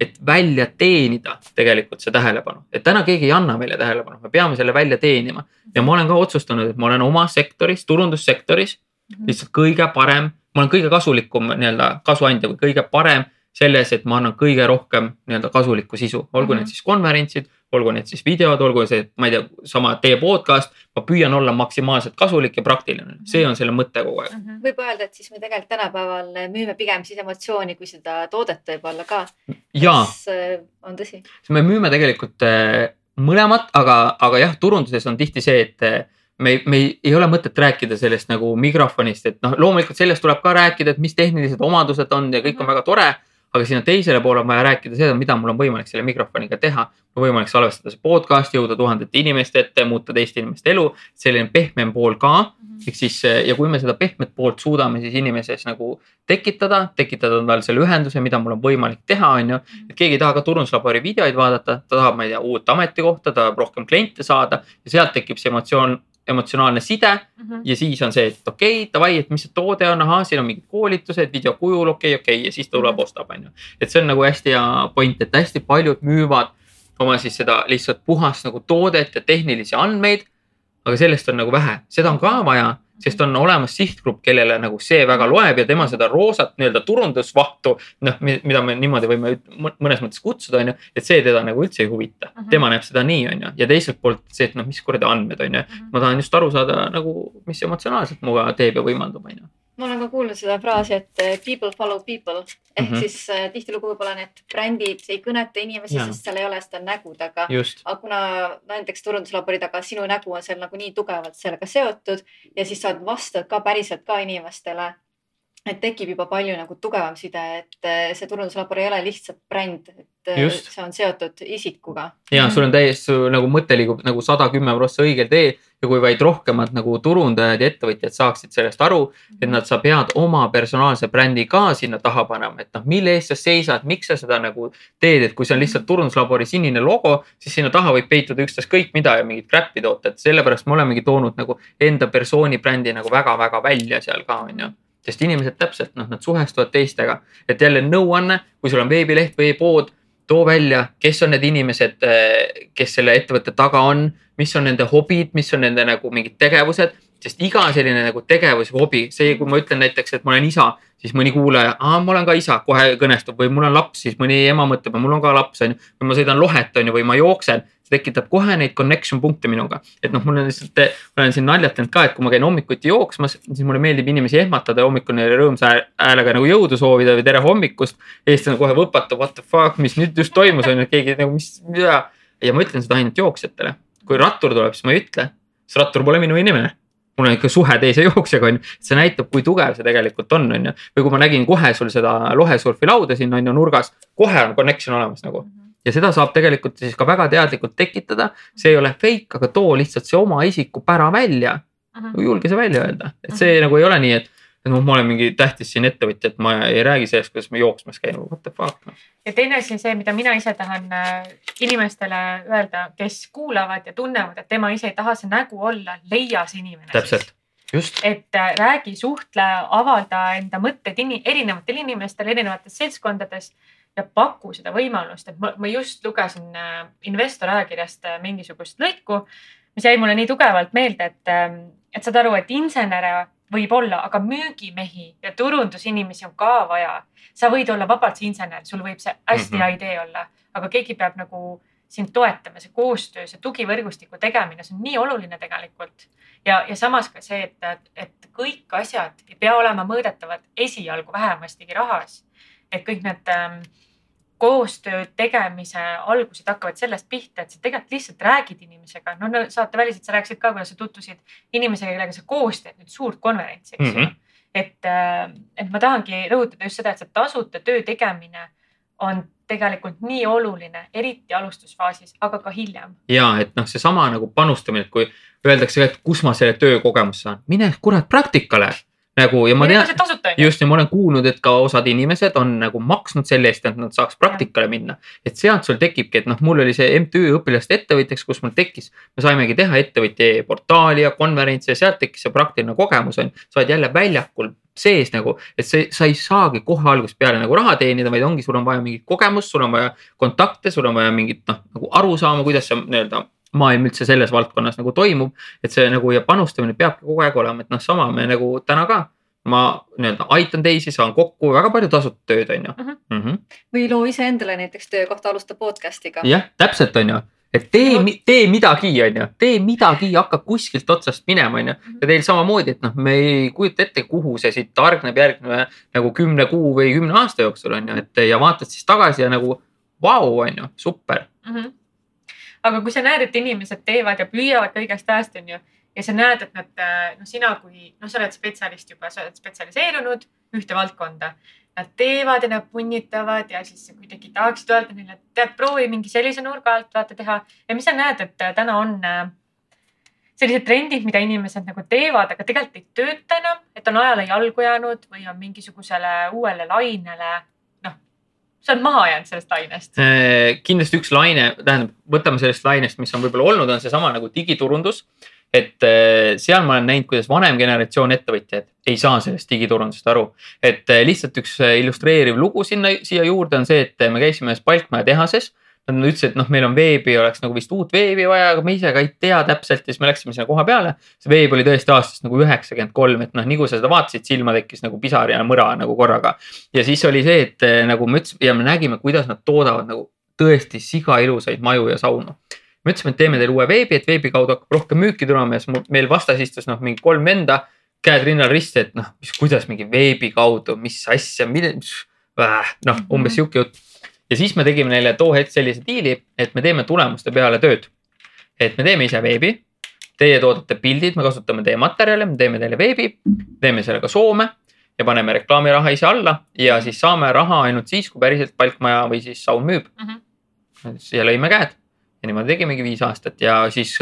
[SPEAKER 3] et välja teenida tegelikult see tähelepanu, et täna keegi ei anna meile tähelepanu, me peame selle välja teenima. ja ma olen ka otsustanud, et ma olen oma sektoris, turundussektoris lihtsalt kõige parem, ma olen kõige kasulikum nii-öelda kasuandja või kõige parem selles, et ma annan kõige rohkem nii-öelda kasulikku sisu, olgu
[SPEAKER 2] Mhm.
[SPEAKER 3] need siis konverentsid, olgu need siis videod, olgu see, ma ei tea, sama teie podcast. ma püüan olla maksimaalselt kasulik ja praktiline, see on selle mõte kogu aeg.
[SPEAKER 1] võib öelda, et siis me tegelikult tänapäeval müüme pigem siis emotsiooni kui seda toodet võib-olla ka.
[SPEAKER 3] ja
[SPEAKER 1] kas äh, on tõsi?
[SPEAKER 3] me müüme tegelikult äh, mõlemat, aga, aga jah, turunduses on tihti see, et äh, me ei, me ei, ei ole mõtet rääkida sellest nagu mikrofonist, et noh, loomulikult sellest tuleb ka rääkida, et mis tehnilised omadused on ja kõik on
[SPEAKER 2] Mhm.
[SPEAKER 3] väga tore. Aga sinna teisele poole on vaja rääkida seda, mida mul on võimalik selle mikrofoniga teha. mul on võimalik salvestada see podcast, jõuda tuhandete inimeste ette, muuta teiste inimeste elu, selline pehmem pool ka. Ehk siis ja kui me seda pehmet poolt suudame siis inimeses nagu tekitada, tekitada tal selle ühenduse, mida mul on võimalik teha, on ju. et keegi ei taha ka turunduslabori videoid vaadata, ta tahab, ma ei tea, uut ametikohta, tahab rohkem kliente saada. Ja sealt tekib see emotsioon, emotsionaalne side ja siis on see, et okei okay,, davai, et mis see toode on, ahaa, siin on mingid koolitused, video kujul, okei okay,, okei okay, ja siis ta tuleb, ostab, on ju. et see on nagu hästi hea point, et hästi paljud müüvad oma siis seda lihtsalt puhast nagu toodet ja tehnilisi andmeid. aga sellest on nagu vähe, seda on ka vaja, sest on olemas sihtgrupp, kellele nagu see väga loeb ja tema seda roosat nii-öelda turundusvahtu, noh, mida me niimoodi võime mõnes mõttes kutsuda, on ju, et see teda nagu üldse ei huvita
[SPEAKER 2] Mhm..
[SPEAKER 3] tema näeb seda nii, on ju, ja teiselt poolt see, et noh, mis kuradi andmed on ju, ma tahan just aru saada nagu, mis emotsionaalselt muga teeb ja võimaldab, on ju.
[SPEAKER 1] Ma olen ka kuulnud seda fraasi, et eh, people follow people ehk mm. -hmm. siis äh, tihtilugu võib-olla need brändid ei kõneta inimesi, sest seal ei ole seda nägu taga. aga kuna näiteks turunduslabori taga sinu nägu on seal nagu nii tugevalt sellega seotud ja siis sa vastad ka päriselt ka inimestele, et tekib juba palju nagu tugevam side, et eh, see turunduslabor ei ole lihtsalt bränd, et eh,
[SPEAKER 3] Just.
[SPEAKER 1] see on seotud isikuga.
[SPEAKER 3] ja sul on täiesti nagu mõte liigub nagu sada kümme prossa õigel teel ja kui vaid rohkemad nagu turundajad ja ettevõtjad saaksid sellest aru, et nad, sa pead oma personaalse brändi ka sinna taha panema, et noh, mille eest sa seisad, miks sa seda nagu teed, et kui see on lihtsalt turunduslabori sinine logo, siis sinna taha võib peituda ükstaskõik mida ja mingit crap'i toota, et sellepärast me olemegi toonud nagu enda persooni brändi nagu väga-väga välja seal ka on ju sest inimesed täpselt noh, nad suhestuvad teistega, et jälle nõuanne, kui sul on veebileht või e-pood, too välja, kes on need inimesed, kes selle ettevõtte taga on, mis on nende hobid, mis on nende nagu mingid tegevused, sest iga selline nagu tegevus hobi, see, kui ma ütlen näiteks, et ma olen isa, siis mõni kuulaja, aa, ma olen ka isa, kohe kõnestub või mul on laps, siis mõni ema mõtleb, mul on ka laps, on ju. või ma sõidan lohet, on ju, või ma jooksen, see tekitab kohe neid connection punkte minuga. et noh, mul on lihtsalt, ma olen siin naljatanud ka, et kui ma käin hommikuti jooksmas, siis mulle meeldib inimesi ehmatada ja hommikul neile rõõmsa häälega nagu jõudu soovida või tere hommikust. eestlane kohe võpatab, what the fuck, mis nüüd just toimus, on ju, et keegi nagu mis, mida. ja ma ütlen seda ainult jooksjatele. kui rattur tuleb, siis ma ei ütle, sest rattur pole minu inimene mul on ikka suhe teise jooksjaga on ju, see näitab, kui tugev see tegelikult on, on ju. või kui ma nägin kohe sul seda lohesurfilauda siin on ju nurgas, kohe on connection olemas nagu. ja seda saab tegelikult siis ka väga teadlikult tekitada, see ei ole fake, aga too lihtsalt see oma isikupära välja. julge see välja öelda, et see nagu ei ole nii, et, et noh, ma olen mingi tähtis siin ettevõtja, et ma ei räägi sellest, kuidas ma jooksmas käin, what the fuck noh.
[SPEAKER 2] ja teine asi on see, mida mina ise tahan äh, inimestele öelda, kes kuulavad ja tunnevad, et tema ise ei taha see nägu olla, leia see inimene.
[SPEAKER 3] täpselt, just,
[SPEAKER 2] et äh, räägi, suhtle, avalda enda mõtteid erinevatele inimestele erinevates seltskondades ja paku seda võimalust, et ma, ma just lugesin äh, investor ajakirjast mingisugust lõiku, mis jäi mulle nii tugevalt meelde, et, et saad aru, et insenere võib olla, aga müügimehi ja turundusinimesi on ka vaja. sa võid olla vabalt insener, sul võib see hästi hea idee olla, aga keegi peab nagu sind toetama, see koostöö, see tugivõrgustiku tegemine, see on nii oluline tegelikult. ja, ja samas ka see, et, et kõik asjad ei pea olema mõõdetavad esialgu vähemastigi rahas. et kõik need ähm, koostöö tegemise algused hakkavad sellest pihta, et sa tegelikult lihtsalt räägid inimesega, no, no saateväliselt sa rääkisid ka, kuidas sa tutvusid inimesega, kellega sa koos teed nüüd suurt konverentsi, eks ju mm. -hmm. et, et ma tahangi rõhutada just seda, et see tasuta töö tegemine on tegelikult nii oluline, eriti alustusfaasis, aga ka hiljem.
[SPEAKER 3] ja et noh, seesama nagu panustamine, et kui öeldakse, et kus ma selle töökogemuse saan, mine kurat praktikale nagu ja ma tean just ja ma olen kuulnud, et ka osad inimesed on nagu maksnud selle eest, et nad saaks praktikale minna. et sealt sul tekibki, et noh, mul oli see MTÜ õpilaste ettevõtjaks, kus mul tekkis, me saimegi teha ettevõtja portaali ja konverentse ja sealt tekkis see praktiline kogemus on ju. sa oled jälle väljakul sees nagu, et see, sa ei saagi kohe algusest peale nagu raha teenida, vaid ongi, sul on vaja mingit kogemust, sul on vaja kontakte, sul on vaja mingit noh, nagu aru saama, kuidas see nii-öelda maailm üldse selles valdkonnas nagu toimub. et see nagu ja panustamine peabki kogu aeg olema, et noh, sama me nagu täna ka ma nii-öelda aitan teisi, saan kokku väga palju tasuta tööd, onju
[SPEAKER 2] Mhm.
[SPEAKER 3] Mhm.
[SPEAKER 1] või loo iseendale näiteks töökohta, alusta podcast'iga.
[SPEAKER 3] jah, täpselt onju, et tee, tee midagi, onju, tee midagi, hakka kuskilt otsast minema, onju. ja teil samamoodi, et noh, me ei kujuta ette, kuhu see siit hargneb järgneva nagu kümne kuu või kümne aasta jooksul onju, et ja vaatad siis tagasi ja nagu vau, onju, super.
[SPEAKER 2] mm. -hmm. Aga kui sa näed, et inimesed teevad ja püüavad kõigest ajast, onju, ja sa näed, et nad, noh, sina kui, noh, sa oled spetsialist juba, sa oled spetsialiseerunud ühte valdkonda. Nad teevad ja nad punnitavad ja siis kuidagi tahaksid öelda neile, et tead, proovi mingi sellise nurga alt vaata teha ja mis sa näed, et äh, täna on äh, sellised trendid, mida inimesed nagu teevad, aga tegelikult ei tööta enam, et on ajale jalgu jäänud või on mingisugusele uuele lainele, sa oled maha jäänud sellest lainest.
[SPEAKER 3] Äh, kindlasti üks laine, tähendab, võtame sellest lainest, mis on võib-olla olnud, on seesama nagu digiturundus. et äh, seal ma olen näinud, kuidas vanem generatsioon ettevõtjaid ei saa sellest digiturundusest aru. et äh, lihtsalt üks illustreeriv lugu sinna, siia juurde on see, et me käisime ühes Palkmaja tehases. Nad ütlesid, et noh, meil on veebi, oleks nagu vist uut veebi vaja, aga me ise ka ei tea täpselt ja siis me läksime sinna koha peale. see veeb oli tõesti aastast nagu üheksakümmend kolm, et noh, nii kui sa seda vaatasid, silma tekkis nagu pisar ja mõra nagu korraga ja siis oli see, et eh, nagu me ütlesime ja me nägime, kuidas nad toodavad nagu tõesti siga ilusaid maju ja saunu. me ütlesime, et teeme teile uue veebi, et veebi kaudu hakkab rohkem müüki tulema ja siis meil vastas istus noh, mingi kolm venda, käed rinnal risti, et noh, mis, kuidas mingi veebi kaudu, mis asja, mille, noh, umbes sihuke jutt. Ja siis me tegime neile too hetk sellise diili, et me teeme tulemuste peale tööd. et me teeme ise veebi, teie toodate pildid, me kasutame teie materjale, me teeme teile veebi, teeme selle ka Soome ja paneme reklaamiraha ise alla ja siis saame raha ainult siis, kui päriselt palkmaja või siis saun müüb
[SPEAKER 2] Mhm.
[SPEAKER 3] ja lõime käed ja niimoodi tegimegi viis aastat ja siis,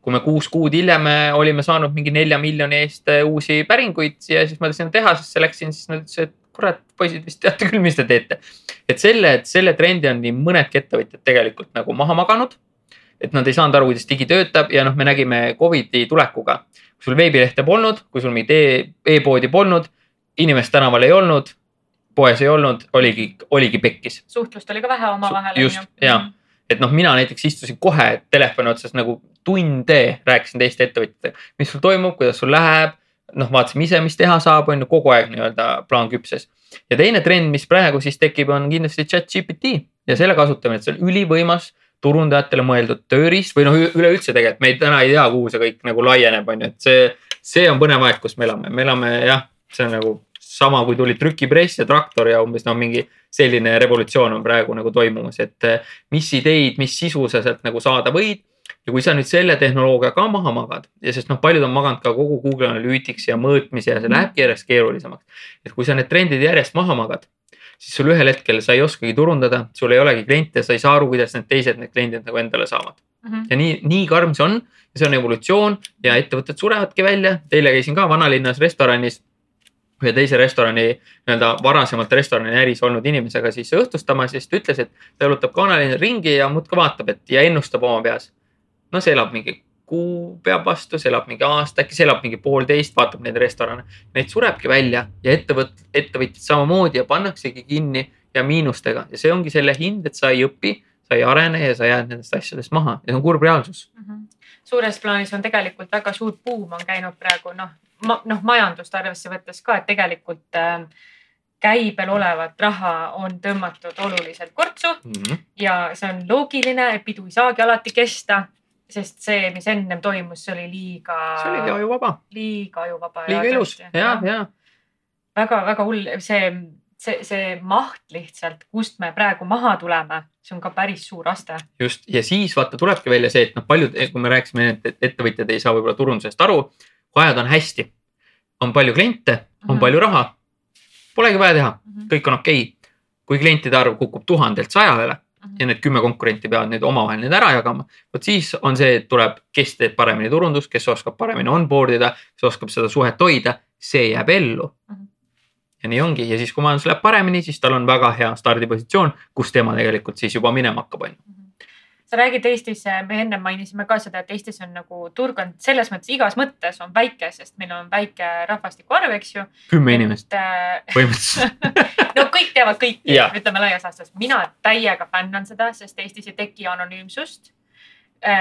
[SPEAKER 3] kui me kuus kuud hiljem äh, olime saanud mingi nelja miljoni eest äh, uusi päringuid ja siis ma sinna tehasesse läksin, siis nad ütlesid, et kurat, poisid vist teate küll, mis te teete. et selle, selle trendi on nii mõnedki ettevõtjad tegelikult nagu maha maganud. et nad ei saanud aru, kuidas digi töötab ja noh, me nägime Covidi tulekuga, kui sul veebilehte polnud, kui sul mingit e- e-poodi polnud, inimest tänaval ei olnud, poes ei olnud, oligi, oligi pekkis
[SPEAKER 2] suhtlust oli ka vähe omavahel.
[SPEAKER 3] Just, jaa. et noh, mina näiteks istusin kohe telefoni otsas nagu tunde rääkisin teiste ettevõtjatega, mis sul toimub, kuidas sul läheb. noh, vaatasime ise, mis teha saab, on ju kogu aeg nii-öelda plaan küpses. ja teine trend, mis praegu siis tekib, on kindlasti chat GPT ja selle kasutamine, et see on ülivõimas turundajatele mõeldud tööriist või noh, üleüldse tegelikult me ei, täna ei tea, kuhu see kõik nagu laieneb, on ju, et see, see on põnev aeg, kus me elame, me elame jah, see on nagu sama, kui tuli trükipress ja traktor ja umbes no mingi selline revolutsioon on praegu nagu toimumas, et eh, mis ideid, mis sisu sa sealt nagu saada võid. Ja kui sa nüüd selle tehnoloogia ka maha magad ja sest noh, paljud on maganud ka kogu Google Analyticsi ja mõõtmise ja see lähebki järjest keerulisemaks. et kui sa need trendid järjest maha magad, siis sul ühel hetkel sa ei oskagi turundada, sul ei olegi kliente, sa ei saa aru, kuidas need teised need kliendid nagu endale saavad.
[SPEAKER 2] Mhm.
[SPEAKER 3] ja nii, nii karm see on see on evolutsioon ja ettevõtted surevadki välja. eile käisin ka vanalinnas restoranis ühe teise restorani nii-öelda varasemalt restorani äris olnud inimesega siis õhtustamas ja siis ta ütles, et ta jalutab kanalinna ringi ja muudkui vaatab, et ja ennustab oma peas. No see elab mingi kuu peab vastu, see elab mingi aasta, äkki see elab mingi poolteist, vaatab neid restorane. Neid surebki välja ja ettevõt-, ettevõtjad samamoodi ja pannaksegi kinni ja miinustega ja see ongi selle hind, et sa ei õpi, sa ei arene ja sa jääd nendest asjadest maha ja see on kurb reaalsus.
[SPEAKER 2] Mhm. suures plaanis on tegelikult väga suur buum on käinud praegu noh, noh majandust arvesse võttes ka, et tegelikult äh, käibel olevat raha on tõmmatud oluliselt kortsu ja see on loogiline, et pidu ei saagi alati kesta, sest see, mis ennem toimus, see oli liiga,
[SPEAKER 3] see oligi ajuvaba,
[SPEAKER 2] liiga ajuvaba.
[SPEAKER 3] liiga ilus ja, ja
[SPEAKER 2] väga-väga hull, see, see, see maht lihtsalt, kust me praegu maha tuleme, see on ka päris suur aste.
[SPEAKER 3] just ja siis vaata tulebki välja see, et noh, paljud, kui me rääkisime, et ettevõtjad ei saa võib-olla turundusest aru, kui ajad on hästi, on palju kliente, on
[SPEAKER 2] Mhm.
[SPEAKER 3] palju raha, polegi vaja teha, kõik on okei okay.. kui klientide arv kukub tuhandelt sajale ja need kümme konkurenti peavad nüüd omavahel need ära jagama, vot siis on see, et tuleb, kes teeb paremini turundust, kes oskab paremini onboard ida, kes oskab seda suhet hoida, see jääb ellu
[SPEAKER 2] Mhm.
[SPEAKER 3] ja nii ongi ja siis, kui majandus läheb paremini, siis tal on väga hea stardipositsioon, kus tema tegelikult siis juba minema hakkab, on ju.
[SPEAKER 2] Sa räägid Eestis, me ennem mainisime ka seda, et Eestis on nagu turg on selles mõttes igas mõttes on väike, sest meil on väike rahvastiku arv, eks ju.
[SPEAKER 3] kümme inimest
[SPEAKER 2] äh,
[SPEAKER 3] põhimõtteliselt.
[SPEAKER 2] no kõik teavad kõiki ütleme laias laastus. mina täiega fännan seda, sest Eestis ei teki anonüümsust.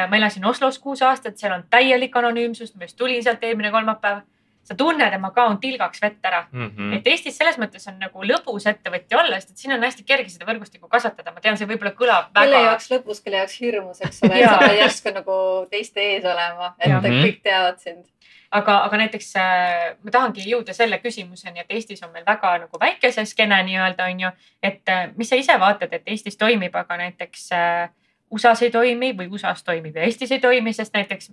[SPEAKER 2] ma elasin Oslos kuus aastat, seal on täielik anonüümsus, ma just tulin sealt eelmine kolmapäev. Sa tunned, et ma kaon tilgaks vett ära
[SPEAKER 3] mm. -hmm.
[SPEAKER 2] et Eestis selles mõttes on nagu lõbus ettevõtja olla, sest et siin on hästi kerge seda võrgustikku kasvatada, ma tean, see võib-olla kõlab
[SPEAKER 1] kelle
[SPEAKER 2] väga,
[SPEAKER 1] jaoks lõbus, kelle jaoks hirmus, eks ole, sa pead järsku nagu teiste ees olema, et
[SPEAKER 2] Jaa.
[SPEAKER 1] kõik teavad sind.
[SPEAKER 2] aga, aga näiteks äh, ma tahangi jõuda selle küsimuseni, et Eestis on meil väga nagu väike see skeene nii-öelda on ju, et äh, mis sa ise vaatad, et Eestis toimib, aga näiteks äh, USA-s ei toimi või USA-s toimib ja Eestis ei toimi, sest näiteks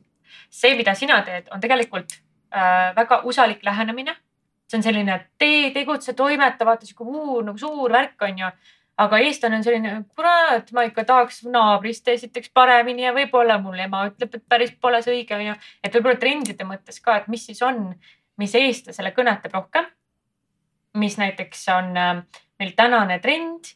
[SPEAKER 2] see, mida sina teed, on tegelikult väga usalik lähenemine. see on selline tee, tegutse, toimeta, vaata sihuke uu, nagu suur värk on ju. aga eestlane on selline, kurat, ma ikka tahaks naabrist esiteks paremini ja võib-olla mul ema ütleb, et päris pole see õige on ju. et võib-olla trendide mõttes ka, et mis siis on, mis eestlasele kõnetab rohkem. mis näiteks on äh, meil tänane trend.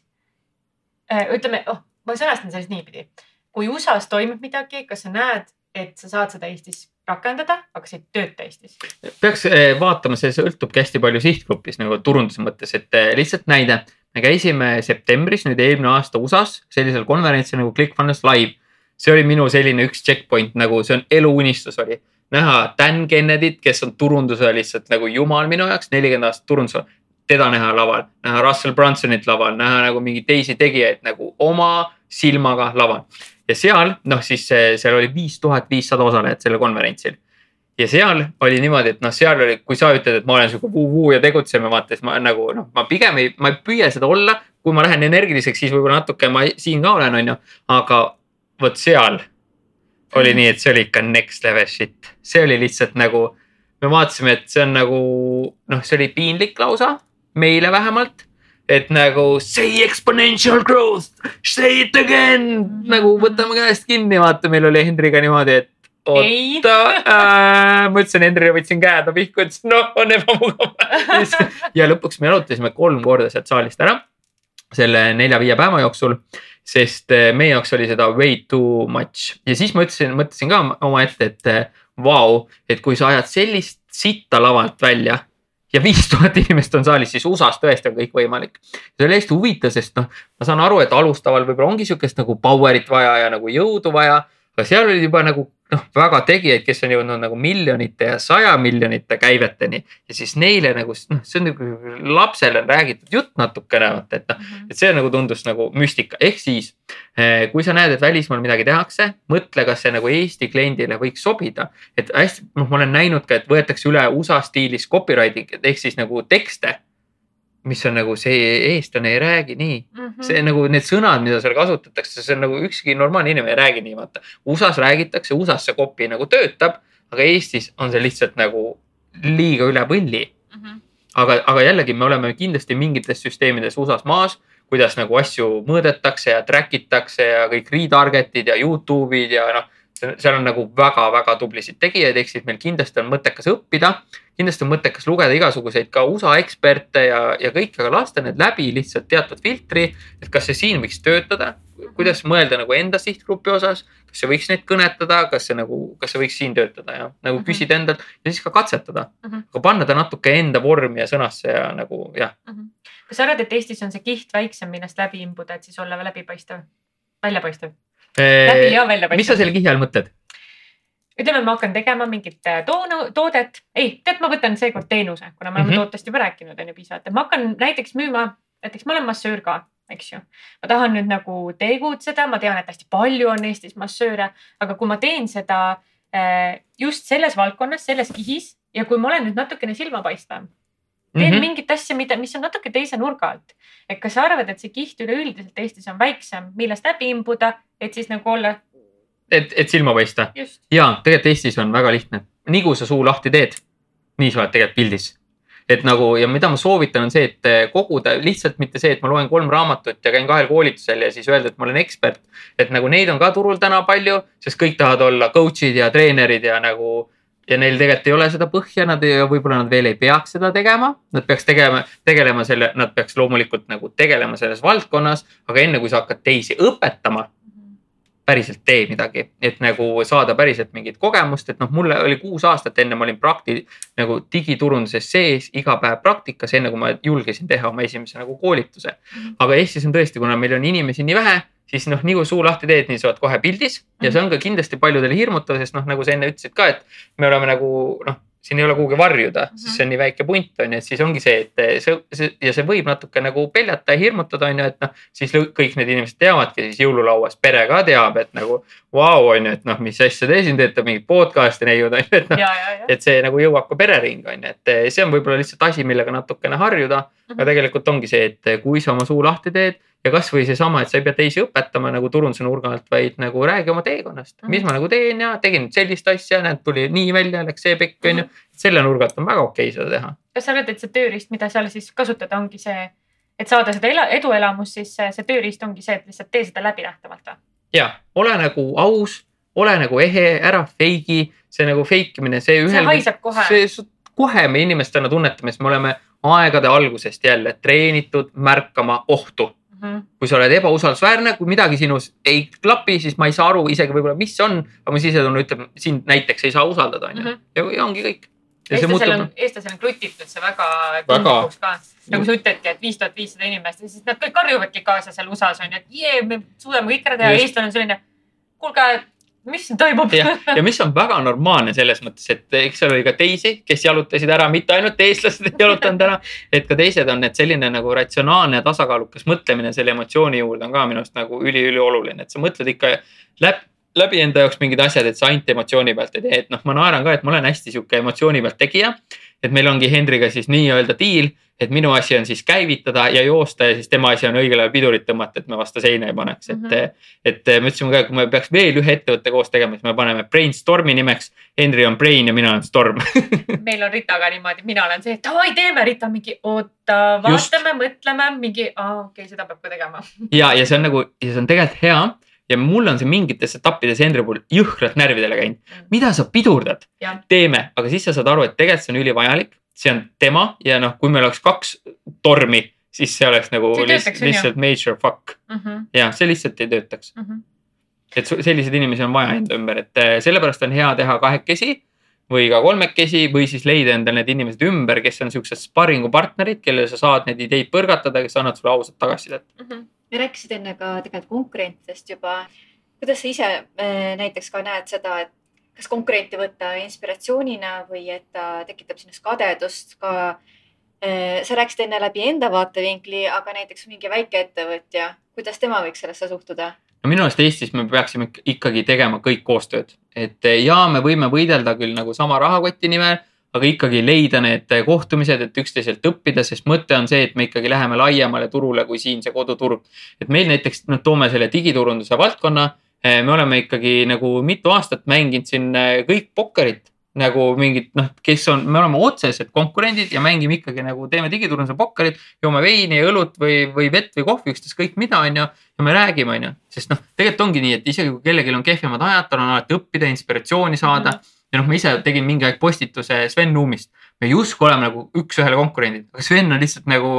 [SPEAKER 2] ütleme, oh, ma sõnastan sellest niipidi. kui USA-s toimub midagi, kas sa näed, et sa saad seda Eestis rakendada, ei tööta Eestis?
[SPEAKER 3] peaks eh, vaatama, see sõltubki hästi palju sihtgrupis nagu turunduse mõttes, et eh, lihtsalt näide. me käisime septembris nüüd eelmine aasta USA-s sellisel konverentsil nagu ClickFunnels Live. see oli minu selline üks checkpoint nagu see on eluunistus oli näha Dan Kennedyt, kes on turunduse lihtsalt nagu jumal minu jaoks, nelikümmend aastat turundus, teda näha laval, näha Russell Brunsonit laval, näha nagu mingeid teisi tegijaid nagu oma silmaga laval. ja seal noh, siis seal oli viis tuhat viissada osalejat sellel konverentsil ja seal oli niimoodi, et noh, seal oli, kui sa ütled, et ma olen sihuke vuu-vuu ja tegutseme, vaata siis ma nagu noh, ma pigem ei, ma ei püüa seda olla. kui ma lähen energiliseks, siis võib-olla natuke ma siin ka olen, onju, aga vot seal oli nii, et see oli ikka next level shit, see oli lihtsalt nagu. me vaatasime, et see on nagu noh, see oli piinlik lausa meile vähemalt. et nagu say exponential growth, say it again nagu võtame käest kinni, vaata, meil oli Hendriga niimoodi, et oota äh,, ma ütlesin Hendrile, võtsin käe ta pihku, ütlesin noh, on ebamugav. ja lõpuks me jalutasime kolm korda sealt saalist ära selle nelja-viie päeva jooksul, sest eh, meie jaoks oli seda way too much ja siis ma ütlesin, mõtlesin ka omaette, et eh, vau, et kui sa ajad sellist sitta lavalt välja ja viis tuhat inimest on saalis, siis USA-s tõesti on kõik võimalik. see oli hästi huvitav, sest noh, ma saan aru, et alustaval võib-olla ongi sihukest nagu power'it vaja ja nagu jõudu vaja, aga seal oli juba nagu noh, väga tegijaid, kes on jõudnud nagu miljonite ja saja miljonite käiveteni ja siis neile nagu noh, see on nagu lapsele on räägitud jutt natukene vaata, et noh, et see nagu tundus nagu müstika, ehk siis eh, kui sa näed, et välismaal midagi tehakse, mõtle, kas see nagu Eesti kliendile võiks sobida. et hästi, noh, ma olen näinud ka, et võetakse üle USA stiilis copywriting ehk siis nagu tekste. Mis on nagu see eestlane ei räägi nii,
[SPEAKER 2] Mhm.
[SPEAKER 3] see nagu need sõnad, mida seal kasutatakse, see on nagu ükski normaalne inimene ei räägi nii, vaata. USA-s räägitakse, USA-s see copy nagu töötab, aga Eestis on see lihtsalt nagu liiga üle võlli
[SPEAKER 2] Mhm.
[SPEAKER 3] aga, aga jällegi me oleme kindlasti mingites süsteemides USA-s maas, kuidas nagu asju mõõdetakse ja track itakse ja kõik retarget'id ja Youtube'id ja noh. Seal on nagu väga-väga tublisid tegijaid, ehk siis meil kindlasti on mõttekas õppida. kindlasti on mõttekas lugeda igasuguseid ka USA eksperte ja, ja kõike, aga lasta need läbi lihtsalt teatud filtri. et kas see siin võiks töötada, kuidas mõelda nagu enda sihtgrupi osas, kas see võiks neid kõnetada, kas see nagu, kas see võiks siin töötada ja nagu
[SPEAKER 2] Mhm.
[SPEAKER 3] küsida endalt ja siis ka katsetada
[SPEAKER 2] Mhm.
[SPEAKER 3] aga panna ta natuke enda vormi ja sõnasse ja nagu jah,
[SPEAKER 2] kas sa arvad, et Eestis on see kiht väiksem, millest läbi imbuda, et siis olla läbipaistev, väljapaistev? Läbi ja väljapaistev.
[SPEAKER 3] mis sa selle kihi all mõtled?
[SPEAKER 2] ütleme, ma hakkan tegema mingit äh, toonu, toodet, ei, tead, ma võtan seekord teenuse, kuna me oleme mm. -hmm. tootest juba rääkinud, on ju piisavalt, et ma hakkan näiteks müüma, näiteks ma olen massöör ka, eks ju. ma tahan nüüd nagu tegutseda, ma tean, et hästi palju on Eestis massööre, aga kui ma teen seda äh, just selles valdkonnas, selles kihis ja kui ma olen nüüd natukene silmapaistvam, teen mm. -hmm. mingit asja, mida, mis on natuke teise nurga alt. et kas sa arvad, et see kiht üleüldiselt Eestis on väiksem, millest läbi imbuda, et siis nagu olla
[SPEAKER 3] et, et silma paista ja tegelikult Eestis on väga lihtne, nii kui sa suu lahti teed, nii sa oled tegelikult pildis. et nagu ja mida ma soovitan, on see, et koguda lihtsalt mitte see, et ma loen kolm raamatut ja käin kahel koolitusel ja siis öelda, et ma olen ekspert. et nagu neid on ka turul täna palju, sest kõik tahavad olla coach'id ja treenerid ja nagu ja neil tegelikult ei ole seda põhja, nad ei, võib-olla nad veel ei peaks seda tegema, nad peaks tegema, tegelema selle, nad peaks loomulikult nagu tegelema selles valdkonnas, aga enne kui sa hakkad teisi õpetama, päriselt tee midagi, et nagu saada päriselt mingit kogemust, et noh, mulle oli kuus aastat enne, ma olin prakti- nagu digiturunduses sees iga päev praktikas, enne kui ma julgesin teha oma esimese nagu koolituse. aga Eestis on tõesti, kuna meil on inimesi nii vähe, siis noh, nii kui suu lahti teed, nii sa oled kohe pildis ja see on ka kindlasti paljudele hirmutav, sest noh, nagu sa enne ütlesid ka, et me oleme nagu noh, siin ei ole kuhugi varjuda mm, -hmm.
[SPEAKER 2] Mhm.
[SPEAKER 3] sest see on nii väike punt on ju, et siis ongi see, et see, see ja see võib natuke nagu peljata ja hirmutada on ju, et noh, siis kõik need inimesed teavadki siis jõululauas, pere ka teab, et nagu vau on ju, et noh, mis asja te siin teete, mingit podcast'i neiud on ju, et noh et see nagu jõuab ka pereringi on ju, et see on võib-olla lihtsalt asi, millega natukene harjuda. aga
[SPEAKER 2] Mhm.
[SPEAKER 3] tegelikult ongi see, et kui sa oma suu lahti teed ja kasvõi seesama, et sa ei pea teisi õpetama nagu turunduse nurga alt, vaid nagu räägi oma teekonnast, mis
[SPEAKER 2] Mhm.
[SPEAKER 3] ma nagu teen ja tegin sellist asja, näed, tuli nii välja, läks see pekk on ju. Selle nurga alt on väga okei seda teha.
[SPEAKER 2] kas sa arvad, et see tööriist, mida seal siis kasutada, ongi see, et saada seda ela- eduelamust, siis see, see tööriist ongi see, et lihtsalt tee seda läbinähtavalt või?
[SPEAKER 3] ja ole nagu aus, ole nagu ehe, ära feigi, see nagu fake imine, see
[SPEAKER 2] see
[SPEAKER 3] ühel.
[SPEAKER 2] haiseb kohe.
[SPEAKER 3] see, kohe me inimestena tunnetame, sest me oleme aegade algusest jälle treenitud märkama ohtu
[SPEAKER 2] Mhm.
[SPEAKER 3] kui sa oled ebausaldusväärne, kui midagi sinus ei klapi, siis ma ei saa aru isegi võib-olla, mis see on, aga mu sisetunne ütleb, sind näiteks ei saa usaldada, onju.
[SPEAKER 2] Mhm.
[SPEAKER 3] ja ongi kõik.
[SPEAKER 2] eestlasel on, eestlasel on krutitud see väga
[SPEAKER 3] Väga.
[SPEAKER 2] ka. nagu sa ütledki, et viis tuhat viissada inimest ja siis nad kõik karjuvadki kaasa seal USA-s on ju, et jee, me suudame kõik ära teha. Eestlane on selline, kuulge, mis siin toimub?
[SPEAKER 3] ja mis on väga normaalne selles mõttes, et eks seal oli ka teisi, kes jalutasid ära, mitte ainult eestlased ei jalutanud ära. et ka teised on, et selline nagu ratsionaalne ja tasakaalukas mõtlemine selle emotsiooni juurde on ka minu arust nagu üliülioluline, et sa mõtled ikka läbi läbi enda jaoks mingid asjad, et sa ainult emotsiooni pealt ei tee, et noh, ma naeran ka, et ma olen hästi sihuke emotsiooni pealt tegija. Et meil ongi Hendriga siis nii-öelda diil, et minu asi on siis käivitada ja joosta ja siis tema asi on õigel ajal pidurit tõmmata, et me vastu seina ei paneks, et
[SPEAKER 2] Mhm.
[SPEAKER 3] et me ütlesime ka, et kui me peaks veel ühe ettevõtte koos tegema, siis me paneme Brainstormi nimeks. Henry on Brain ja mina olen Storm.
[SPEAKER 2] meil on Ritaga niimoodi, mina olen see, et davai, teeme, Rita mingi oota, vaatame, mõtleme mingi, aa okei okay,, seda peab ka tegema.
[SPEAKER 3] ja, ja see on nagu ja see on tegelikult hea ja mul on see mingites etappides Henry puhul jõhkralt närvidele käinud. mida sa pidurdad
[SPEAKER 2] Jah.?
[SPEAKER 3] teeme, aga siis sa saad aru, et tegelikult see on ülivajalik, see on tema ja noh, kui meil oleks kaks tormi, siis see oleks nagu
[SPEAKER 2] See
[SPEAKER 3] lihtsalt,
[SPEAKER 2] töötaks,
[SPEAKER 3] lihtsalt major fuck ja see lihtsalt ei töötaks.
[SPEAKER 2] Mhm.
[SPEAKER 3] et su- selliseid inimesi on vaja enda ümber, et eh, sellepärast on hea teha kahekesi või ka kolmekesi või siis leida endale need inimesed ümber, kes on siuksed sparringupartnerid, kellele sa saad neid ideid põrgatada, kes annavad sulle ausat tagasisidet.
[SPEAKER 1] me rääkisid enne ka tegelikult konkurentidest juba. kuidas sa ise äh, näiteks ka näed seda, et kas konkurenti võtta inspiratsioonina või et ta tekitab sinust kadedust ka. sa rääkisid enne läbi enda vaatevinkli, aga näiteks mingi väikeettevõtja, kuidas tema võiks sellesse suhtuda?
[SPEAKER 3] no minu arust Eestis me peaksime ik- ikkagi tegema kõik koostööd, et eh, ja me võime võidelda küll nagu sama rahakoti nimel, aga ikkagi leida need eh, kohtumised, et üksteiselt õppida, sest mõte on see, et me ikkagi läheme laiemale turule kui siin see koduturg. et meil näiteks, noh, toome selle digiturunduse valdkonna. me oleme ikkagi nagu mitu aastat mänginud siin eh, kõik pokkerit nagu mingid noh, kes on, me oleme otsesed konkurendid ja mängime ikkagi nagu teeme digiturunduse pokkerit, joome veini ja õlut või, või vett või kohvi, ükstaskõik mida, onju ja me räägime, onju, sest noh, tegelikult ongi nii, et isegi kui kellelgi on kehvemad ajad, tal on alati õppida, inspiratsiooni saada mm. -hmm. Ja noh, ma ise tegin mingi aeg postituse Sven Nuumist. me justkui oleme nagu üks-ühele konkurendid, aga Sven on lihtsalt nagu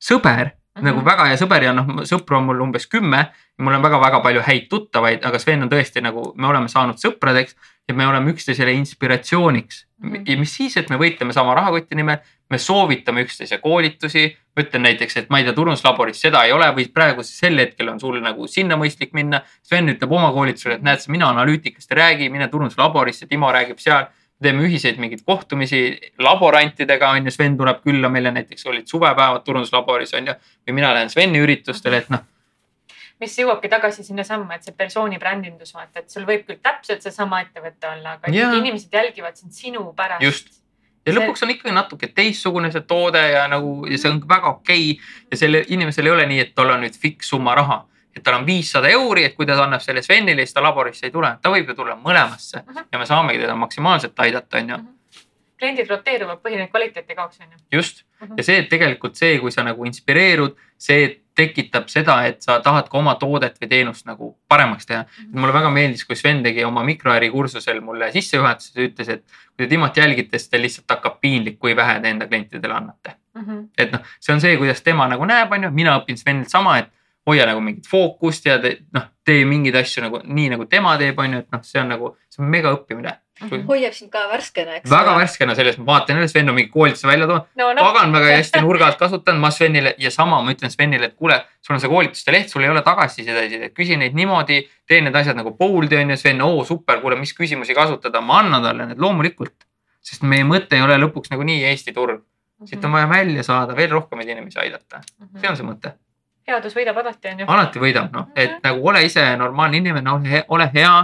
[SPEAKER 3] sõber. Nagu väga hea sõber ja noh, sõpru on mul umbes kümme ja mul on väga-väga palju häid tuttavaid, aga Sven on tõesti nagu, me oleme saanud sõpradeks ja me oleme üksteisele inspiratsiooniks.
[SPEAKER 2] Mhm.
[SPEAKER 3] ja mis siis, et me võitleme sama rahakoti nimel, me soovitame üksteise koolitusi. ma ütlen näiteks, et ma ei tea, turunduslaboris seda ei ole või praegu sel hetkel on sul nagu sinna mõistlik minna. Sven ütleb oma koolitusele, et näed, mina analüütikast ei räägi, mine turunduslaborisse, Timo räägib seal. Teeme ühiseid mingeid kohtumisi laborantidega on ju, Sven tuleb külla meile näiteks olid suvepäevad turunduslaboris on ju. või mina lähen Sveni üritustele, et noh,
[SPEAKER 2] mis jõuabki tagasi sinnasamma, et see persooni brändindus vaata, et sul võib küll täpselt seesama ettevõte olla, aga ikkagi inimesed jälgivad sind sinu pärast.
[SPEAKER 3] Just. ja lõpuks on ikkagi natuke teistsugune see toode ja nagu ja see on väga okei okay. ja sellel inimesel ei ole nii, et tal on nüüd fikssumma raha, et tal on viissada euri, et kui ta annab selle Svenile, siis ta laborisse ei tule, ta võib ju tulla mõlemasse
[SPEAKER 2] Mhm.
[SPEAKER 3] ja me saamegi teda maksimaalselt aidata, onju.
[SPEAKER 2] kliendid roteeruvad, põhiline kvaliteet ei kaoks onju.
[SPEAKER 3] just
[SPEAKER 2] Mhm.
[SPEAKER 3] ja see, et tegelikult see, kui sa nagu inspireerud, see tekitab seda, et sa tahad ka oma toodet või teenust nagu paremaks teha. mulle väga meeldis, kui Sven tegi oma mikroäri kursusel mulle sissejuhatuses, ütles, et kui te Timot jälgite, siis teil lihtsalt hakkab piinlik, kui vähe te enda klientidele annate. et noh, see on see, kuidas tema nagu näeb, onju, mina õpin Svenilt sama, et hoia nagu mingit fookust ja te, noh, tee mingeid asju nagu nii nagu tema teeb, onju, et noh, see on nagu, see on mega õppimine.
[SPEAKER 1] hoiab sind ka värskena, eks.
[SPEAKER 3] väga. värskena selles, ma vaatan jälle Sven on mingi koolituse välja toonud,
[SPEAKER 2] no noh,
[SPEAKER 3] pagan väga hästi nurga alt kasutanud, ma Svenile ja sama ma ütlen Svenile, et kuule, sul on see koolituste leht, sul ei ole tagasisidesid, et küsi neid niimoodi, tee need asjad nagu pooldi on ju, Sven, oo super, kuule, mis küsimusi kasutada, ma annan talle need loomulikult. sest meie mõte ei ole lõpuks nagunii Eesti turg, siit
[SPEAKER 2] Mhm.
[SPEAKER 3] on vaja välja saada, veel rohkemaid inimesi aidata, see on see mõte
[SPEAKER 2] headus võidab alati onju.
[SPEAKER 3] alati võidab, noh, et nagu ole ise normaalne inimene, ole hea, ole hea,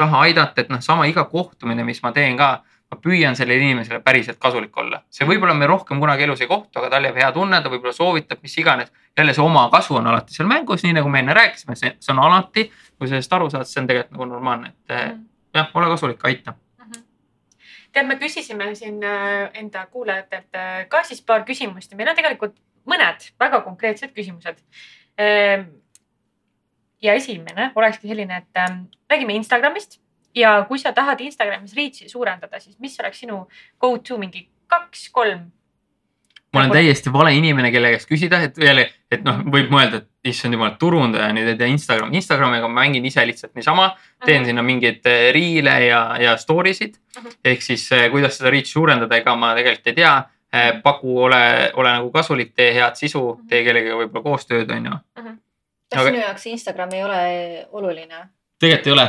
[SPEAKER 3] taha aidata, et noh, sama iga kohtumine, mis ma teen ka, ma püüan sellele inimesele päriselt kasulik olla. see võib-olla me rohkem kunagi elus ei kohtu, aga tal jääb hea tunne, ta võib-olla soovitab, mis iganes. jälle see oma kasu on alati seal mängus, nii nagu me enne rääkisime, see, see on alati, kui sellest aru saad, see on tegelikult nagu normaalne, et eh, jah, ole kasulik, aita.
[SPEAKER 2] tead, me küsisime siin äh, enda kuulajatelt äh, ka siis paar küsimust ja meil on tegelikult mõned väga konkreetsed küsimused. ja esimene olekski selline, et ähm, räägime Instagramist ja kui sa tahad Instagramis reach'i suurendada, siis mis oleks sinu go to mingi kaks-kolm?
[SPEAKER 3] ma olen täiesti vale inimene, kelle käest küsida, et jälle, et noh, võib mõelda, et issand jumal, turundaja nüüd ei tea Instagram, Instagramiga ma mängin ise lihtsalt niisama, teen sinna mingeid eh, riile ja, ja story sid
[SPEAKER 2] Mhm..
[SPEAKER 3] ehk siis eh, kuidas seda reach'i suurendada, ega ma tegelikult ei tea. paku, ole, ole nagu kasulik, tee head sisu, tee kellegagi võib-olla koostööd, on ju.
[SPEAKER 1] kas
[SPEAKER 3] Aga-
[SPEAKER 1] sinu jaoks Instagram ei ole oluline?
[SPEAKER 3] tegelikult ei ole,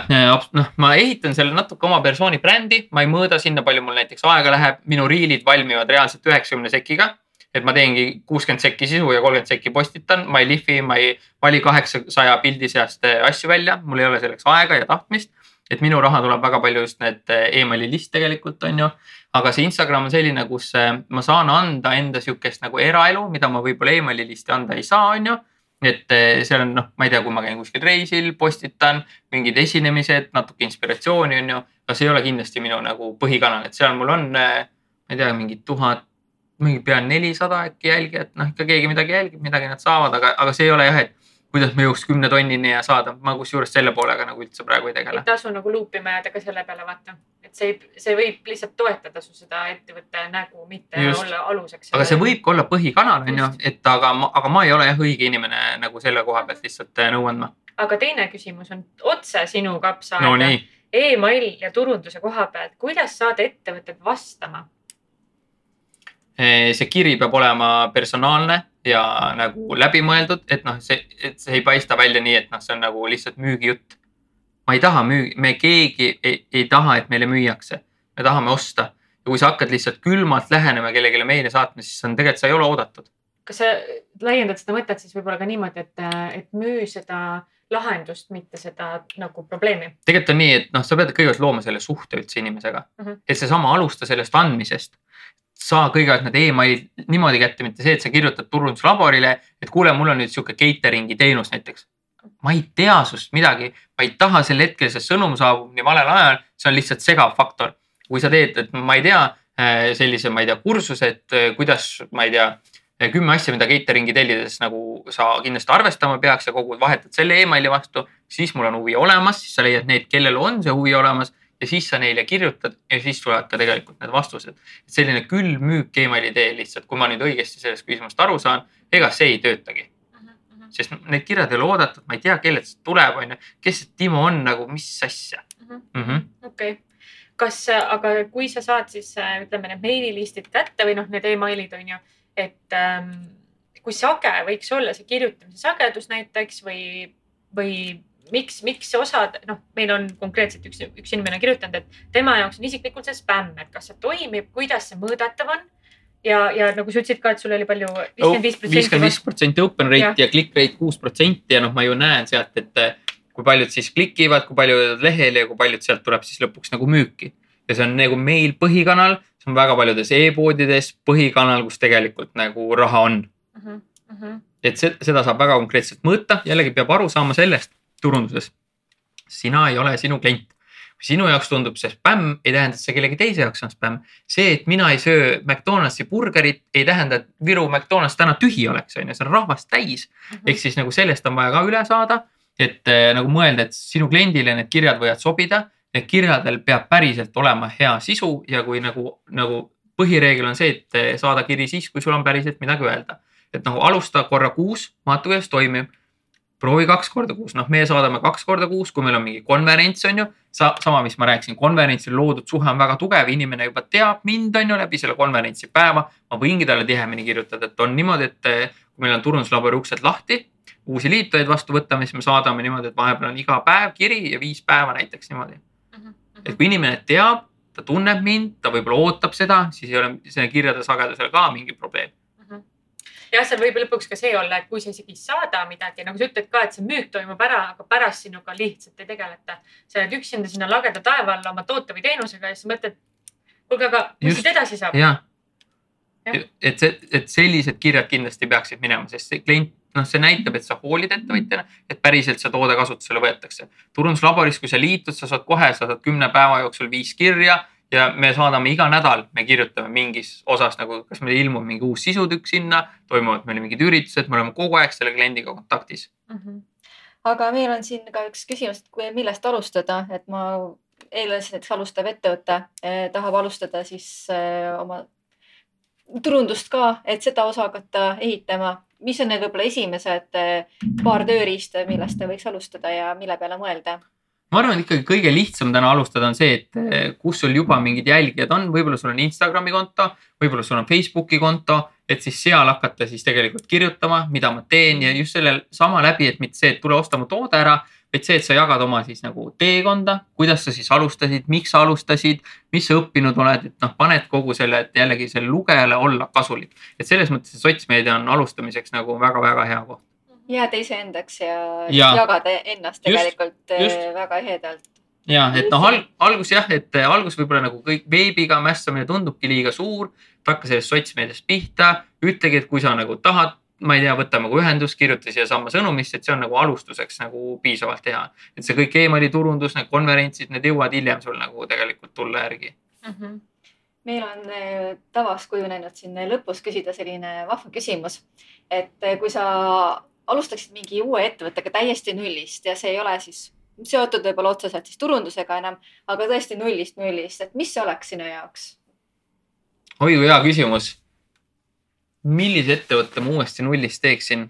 [SPEAKER 3] noh, ma ehitan selle natuke oma persooni brändi, ma ei mõõda sinna, palju mul näiteks aega läheb, minu riilid valmivad reaalselt üheksakümne sekiga. et ma teengi kuuskümmend sekki sisu ja kolmkümmend sekki postitan, ma ei lihvi, ma ei vali kaheksasaja pildi seast eh, asju välja, mul ei ole selleks aega ja tahtmist. et minu raha tuleb väga palju just need eh, emaili list tegelikult on ju. Aga see Instagram on selline, kus eh, ma saan anda enda sihukest nagu eraelu, mida ma võib-olla emaili listi anda ei saa, on ju et eh, seal on noh, ma ei tea, kui ma käin kuskil reisil, postitan mingid esinemised, natuke inspiratsiooni on ju, aga see ei ole kindlasti minu nagu põhikanal, et seal mul on, ma ei tea, mingi tuhat, mingi pea nelisada äkki jälgijat, noh ikka keegi midagi jälgib, midagi nad saavad, aga, aga see ei ole jah, et kuidas me jõuaks kümne tonnini ja saada, ma kusjuures selle poolega nagu üldse praegu ei tegele
[SPEAKER 2] ei. tasu nagu luupima jääda ka selle peale vaata, et see, see võib lihtsalt toetada su seda ettevõtte nägu, mitte
[SPEAKER 3] Just.
[SPEAKER 2] olla aluseks.
[SPEAKER 3] aga see võib ka olla põhikanal on ju et aga ma, aga ma ei ole jah õige inimene nagu selle koha pealt lihtsalt eh, nõu andma.
[SPEAKER 2] aga teine küsimus on otse sinu kapsaaeda
[SPEAKER 3] no
[SPEAKER 2] email ja turunduse koha pealt, kuidas saada ettevõtted vastama?
[SPEAKER 3] Eh, see kiri peab olema personaalne ja nagu läbimõeldud, et noh, see, et see ei paista välja nii, et noh, see on nagu lihtsalt müügijutt. ma ei taha müügi, me keegi ei, ei taha, et meile müüakse, me tahame osta ja kui sa hakkad lihtsalt külmalt lähenema kellelegi meile saatma, siis on tegelikult, sa ei ole oodatud.
[SPEAKER 2] kas sa laiendad seda mõtet siis võib-olla ka niimoodi, et, et müü seda lahendust, mitte seda nagu probleemi?
[SPEAKER 3] tegelikult on nii, et noh, sa pead kõigepealt looma selle suhte üldse inimesega mm. -hmm. et seesama alusta sellest andmisest. Saa kõigepealt need emailid niimoodi kätte, mitte see, et sa kirjutad turunduslaborile, et kuule, mul on nüüd sihuke catering'i teenus näiteks. ma ei tea sinust midagi, ma ei taha sel hetkel, see sõnum saabub nii valel ajal, see on lihtsalt segav faktor. kui sa teed, et ma ei tea, sellise, ma ei tea, kursuse, et eh, kuidas, ma ei tea, kümme asja, mida catering'i tellides nagu sa kindlasti arvestama peaks ja kogud, vahetad selle emaili vastu, siis mul on huvi olemas, siis sa leiad need, kellel on see huvi olemas ja siis sa neile kirjutad ja siis tulevad ka tegelikult need vastused. selline külmmüük emaili teel lihtsalt, kui ma nüüd õigesti sellest küsimusest aru saan, ega see ei töötagi, sest need kirjad ei ole oodatud, ma ei tea, kellelt see tuleb, onju, kes see Timo on nagu, mis asja mm -hmm..
[SPEAKER 2] okei, kas, aga kui sa saad siis ütleme need meililistid kätte või noh, need emailid on ju, et ähm, kui sage võiks olla see kirjutamise sagedus näiteks või, või miks, miks osad, noh, meil on konkreetselt üks, üks inimene kirjutanud, et tema jaoks on isiklikult see spämm, et kas see toimib, kuidas see mõõdetav on. ja, ja nagu sa ütlesid ka, et sul oli palju viiskümmend viis
[SPEAKER 3] viiskümmend
[SPEAKER 2] protsenti
[SPEAKER 3] viis. protsenti open rate
[SPEAKER 2] Jah.
[SPEAKER 3] ja click rate kuus protsenti ja noh, ma ju näen sealt, et eh, kui paljud siis klikivad, kui paljud lehele ja kui paljud sealt tuleb siis lõpuks nagu müüki. ja see on nagu meil põhikanal, see on väga paljudes e-poodides põhikanal, kus tegelikult nagu raha on et see, seda saab väga konkreetselt mõõta, jällegi peab aru saama sellest turunduses. sina ei ole sinu klient. kui sinu jaoks tundub see spämm, ei tähenda, et see kellegi teise jaoks on spämm. see, et mina ei söö McDonaldsi burgerit, ei tähenda, et Viru McDonalds täna tühi oleks, on ju, see on rahvast täis. ehk siis nagu sellest on vaja ka üle saada, et eh, nagu mõelda, et sinu kliendile need kirjad võivad sobida. Need kirjadel peab päriselt olema hea sisu ja kui nagu, nagu põhireegel on see, et eh, saada kiri siis, kui sul on päriselt midagi öelda et nagu alusta korra kuus, vaata kuidas toimib. Proovi kaks korda kuus, noh, meie saadame kaks korda kuus, kui meil on mingi konverents on ju. Sa, sama, mis ma rääkisin, konverentsil loodud suhe on väga tugev, inimene juba teab mind on ju läbi selle konverentsi päeva. ma võingi talle tihemini kirjutada, et on niimoodi, et eh, kui meil on turunduslabori uksed lahti, uusi liitujaid vastu võtame, siis me saadame niimoodi, et vahepeal on iga päev kiri ja viis päeva näiteks niimoodi. et kui inimene teab, ta tunneb mind, ta võib-olla ootab seda, siis ei ole selle kirjade sagedusel ka mingi probleem.
[SPEAKER 2] jah, seal võib lõpuks ka see olla, et kui sa isegi ei saada midagi, nagu sa ütled ka, et see müük toimub ära, aga pärast sinuga lihtsalt ei tegeleta. sa jääd üksinda sinna lageda taeva alla oma toote või teenusega ja siis mõtled, kuulge, aga mis siit edasi saab?
[SPEAKER 3] et see, et sellised kirjad kindlasti peaksid minema, sest see klient, noh, see näitab, et sa hoolid ettevõtjana, et päriselt see toode kasutusele võetakse. turunduslaboris, kui sa liitud, sa saad kohe, sa saad kümne päeva jooksul viis kirja ja me saadame iga nädal, me kirjutame mingis osas nagu, kas meil ilmub mingi uus sisutükk sinna, toimuvad meil mingid üritused, me oleme kogu aeg selle kliendiga kontaktis.
[SPEAKER 2] Mhm.
[SPEAKER 1] aga meil on siin ka üks küsimus, et kui, millest alustada, et ma eile näiteks alustav ettevõte eh, tahab alustada siis eh, oma turundust ka, et seda osa hakata ehitama. mis on need võib-olla esimesed eh, paar tööriista, millest ta võiks alustada ja mille peale mõelda?
[SPEAKER 3] Ma arvan, et ikkagi kõige lihtsam täna alustada on see, et eh, kus sul juba mingid jälgijad on, võib-olla sul on Instagrami konto, võib-olla sul on Facebooki konto, et siis seal hakata siis tegelikult kirjutama, mida ma teen ja just selle sama läbi, et mitte see, et tule osta mu toode ära, vaid see, et sa jagad oma siis nagu teekonda, kuidas sa siis alustasid, miks sa alustasid, mis sa õppinud oled, et noh, paned kogu selle, et jällegi selle lugejale olla kasulik. et selles mõttes see sotsmeedia on alustamiseks nagu väga-väga hea koht.
[SPEAKER 1] Jääda iseendaks ja,
[SPEAKER 3] Ja.
[SPEAKER 1] jagada ennast
[SPEAKER 3] Just,
[SPEAKER 1] tegelikult eh,
[SPEAKER 3] just.
[SPEAKER 1] väga ehedalt.
[SPEAKER 3] ja et noh, alg-, algus jah, et eh, algus võib-olla nagu kõik veebiga mässamine tundubki liiga suur. hakka sellest sotsmeediast pihta, ütlegi, et kui sa nagu tahad, ma ei tea, võta nagu ühendust, kirjuta siiasama sõnumisse, et see on nagu alustuseks nagu piisavalt hea. et see kõik emaili turundus, need konverentsid, need jõuavad hiljem sul nagu tegelikult tulla järgi.
[SPEAKER 2] Mhm.
[SPEAKER 1] meil on eh, tavaks kujunenud siin lõpus küsida selline vahva küsimus, et kui sa alustaksid mingi uue ettevõttega täiesti nullist ja see ei ole siis seotud võib-olla otseselt siis turundusega enam, aga tõesti nullist nullist, et mis see oleks sinu jaoks?
[SPEAKER 3] oi kui hea küsimus. millise ettevõtte ma uuesti nullist teeksin?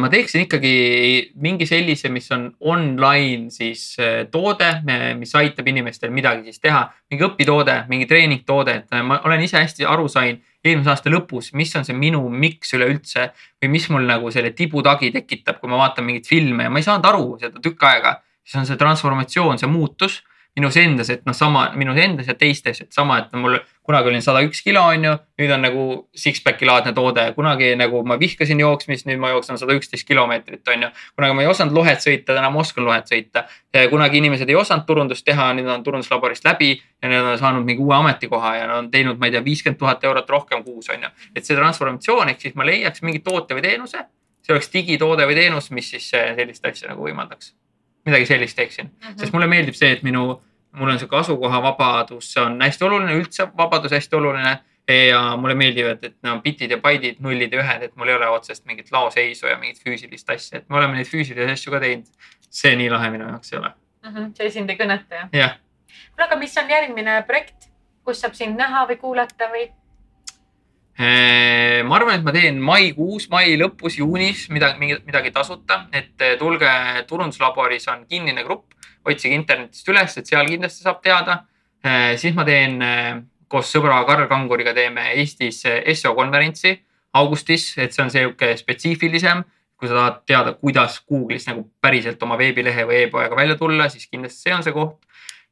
[SPEAKER 3] ma teeksin ikkagi mingi sellise, mis on online siis toode, mis aitab inimestel midagi siis teha, mingi õpitoode, mingi treeningtoode, et ma olen ise hästi aru sain eelmise aasta lõpus, mis on see minu miks üleüldse või mis mul nagu selle tibutagi tekitab, kui ma vaatan mingeid filme ja ma ei saanud aru seda tükk aega, siis on see transformatsioon, see muutus minus endas, et noh, sama minus endas ja teistes, et sama, et mul kunagi olin sada üks kilo, on ju, nüüd on nagu six-pack'i laadne toode, kunagi nagu ma vihkasin jooksmist, nüüd ma jooksen sada üksteist kilomeetrit, on ju. kunagi ma ei osanud lohet sõita, täna ma oskan lohet sõita. kunagi inimesed ei osanud turundust teha, nüüd on turunduslaborist läbi ja nad on saanud mingi uue ametikoha ja on teinud, ma ei tea, viiskümmend tuhat eurot rohkem kuus, on ju. et see transformatsioon ehk siis ma leiaks mingi toote või teenuse, see oleks digitoode või teenus, mis siis eh, sellist asja nagu võimaldaks. Midagi sellist teeksin, sest mulle meeldib see, et minu, mul on sihuke asukohavabadus, see on hästi oluline, üldse vabadus hästi oluline. ja mulle meeldivad, et no bitid ja baidid, nullid ja ühed, et mul ei ole otsest mingit laoseisu ja mingit füüsilist asja, et me oleme neid füüsilisi asju ka teinud. see nii lahe minu jaoks ei ole.
[SPEAKER 2] Mhm. see sind ei kõneta jah?
[SPEAKER 3] jah,
[SPEAKER 2] kuule, aga mis on järgmine projekt, kus saab sind näha või kuulata või?
[SPEAKER 3] Ma arvan, et ma teen maikuus, mai lõpus, juunis midagi, midagi tasuta, et eh, tulge turunduslaboris on kinnine grupp, otsige internetist üles, et seal kindlasti saab teada. siis ma teen eh, koos sõbra Karl Kanguriga teeme Eestis eh, SEO konverentsi augustis, et see on sihuke spetsiifilisem. kui sa tahad teada, kuidas Google'is nagu päriselt oma veebilehe või e-poega välja tulla, siis kindlasti see on see koht.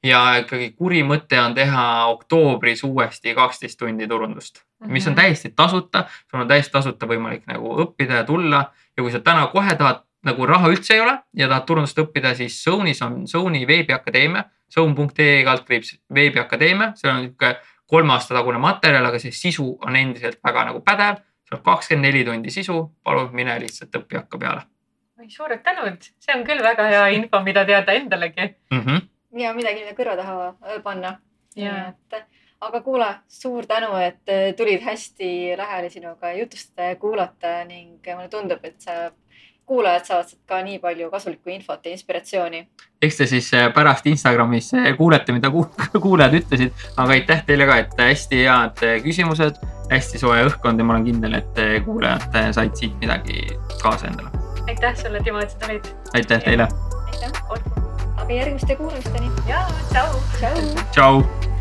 [SPEAKER 3] Ja ikkagi kuri mõte on teha oktoobris uuesti kaksteist tundi turundust mis on täiesti tasuta, sul on täiesti tasuta võimalik nagu õppida ja tulla ja kui sa täna kohe tahad nagu raha üldse ei ole ja tahad turundust õppida, siis Zone'is on Zone'i veebiakadeemia, zone.ee kaldkriips veebiakadeemia, seal on niisugune kolme aasta tagune materjal, aga see sisu on endiselt väga nagu pädev. seal on kakskümmend neli tundi sisu, palun mine lihtsalt õpi hakka peale
[SPEAKER 2] oi, suured tänud, see on küll väga hea info, mida teada endalegi.
[SPEAKER 3] mm. -hmm.
[SPEAKER 1] Ja midagi, mida kõrva taha panna.
[SPEAKER 2] Jaa.
[SPEAKER 1] et aga kuule, suur tänu, et tulid hästi lähele sinuga jutustada ja kuulata ning mulle tundub, et sa, kuulajad saavad sealt ka nii palju kasulikku infot ja inspiratsiooni.
[SPEAKER 3] eks te siis pärast Instagramis kuulete, mida ku- kuulajad ütlesid, aga aitäh teile ka, et hästi head küsimused, hästi soe õhkkond ja ma olen kindel, et kuulajad said siit midagi kaasa endale.
[SPEAKER 2] aitäh sulle, Timo, et sa tulid.
[SPEAKER 3] aitäh teile,
[SPEAKER 1] aitäh, aga järgmiste kuulamisteni.
[SPEAKER 2] ja tšau.
[SPEAKER 1] tšau.
[SPEAKER 3] tšau.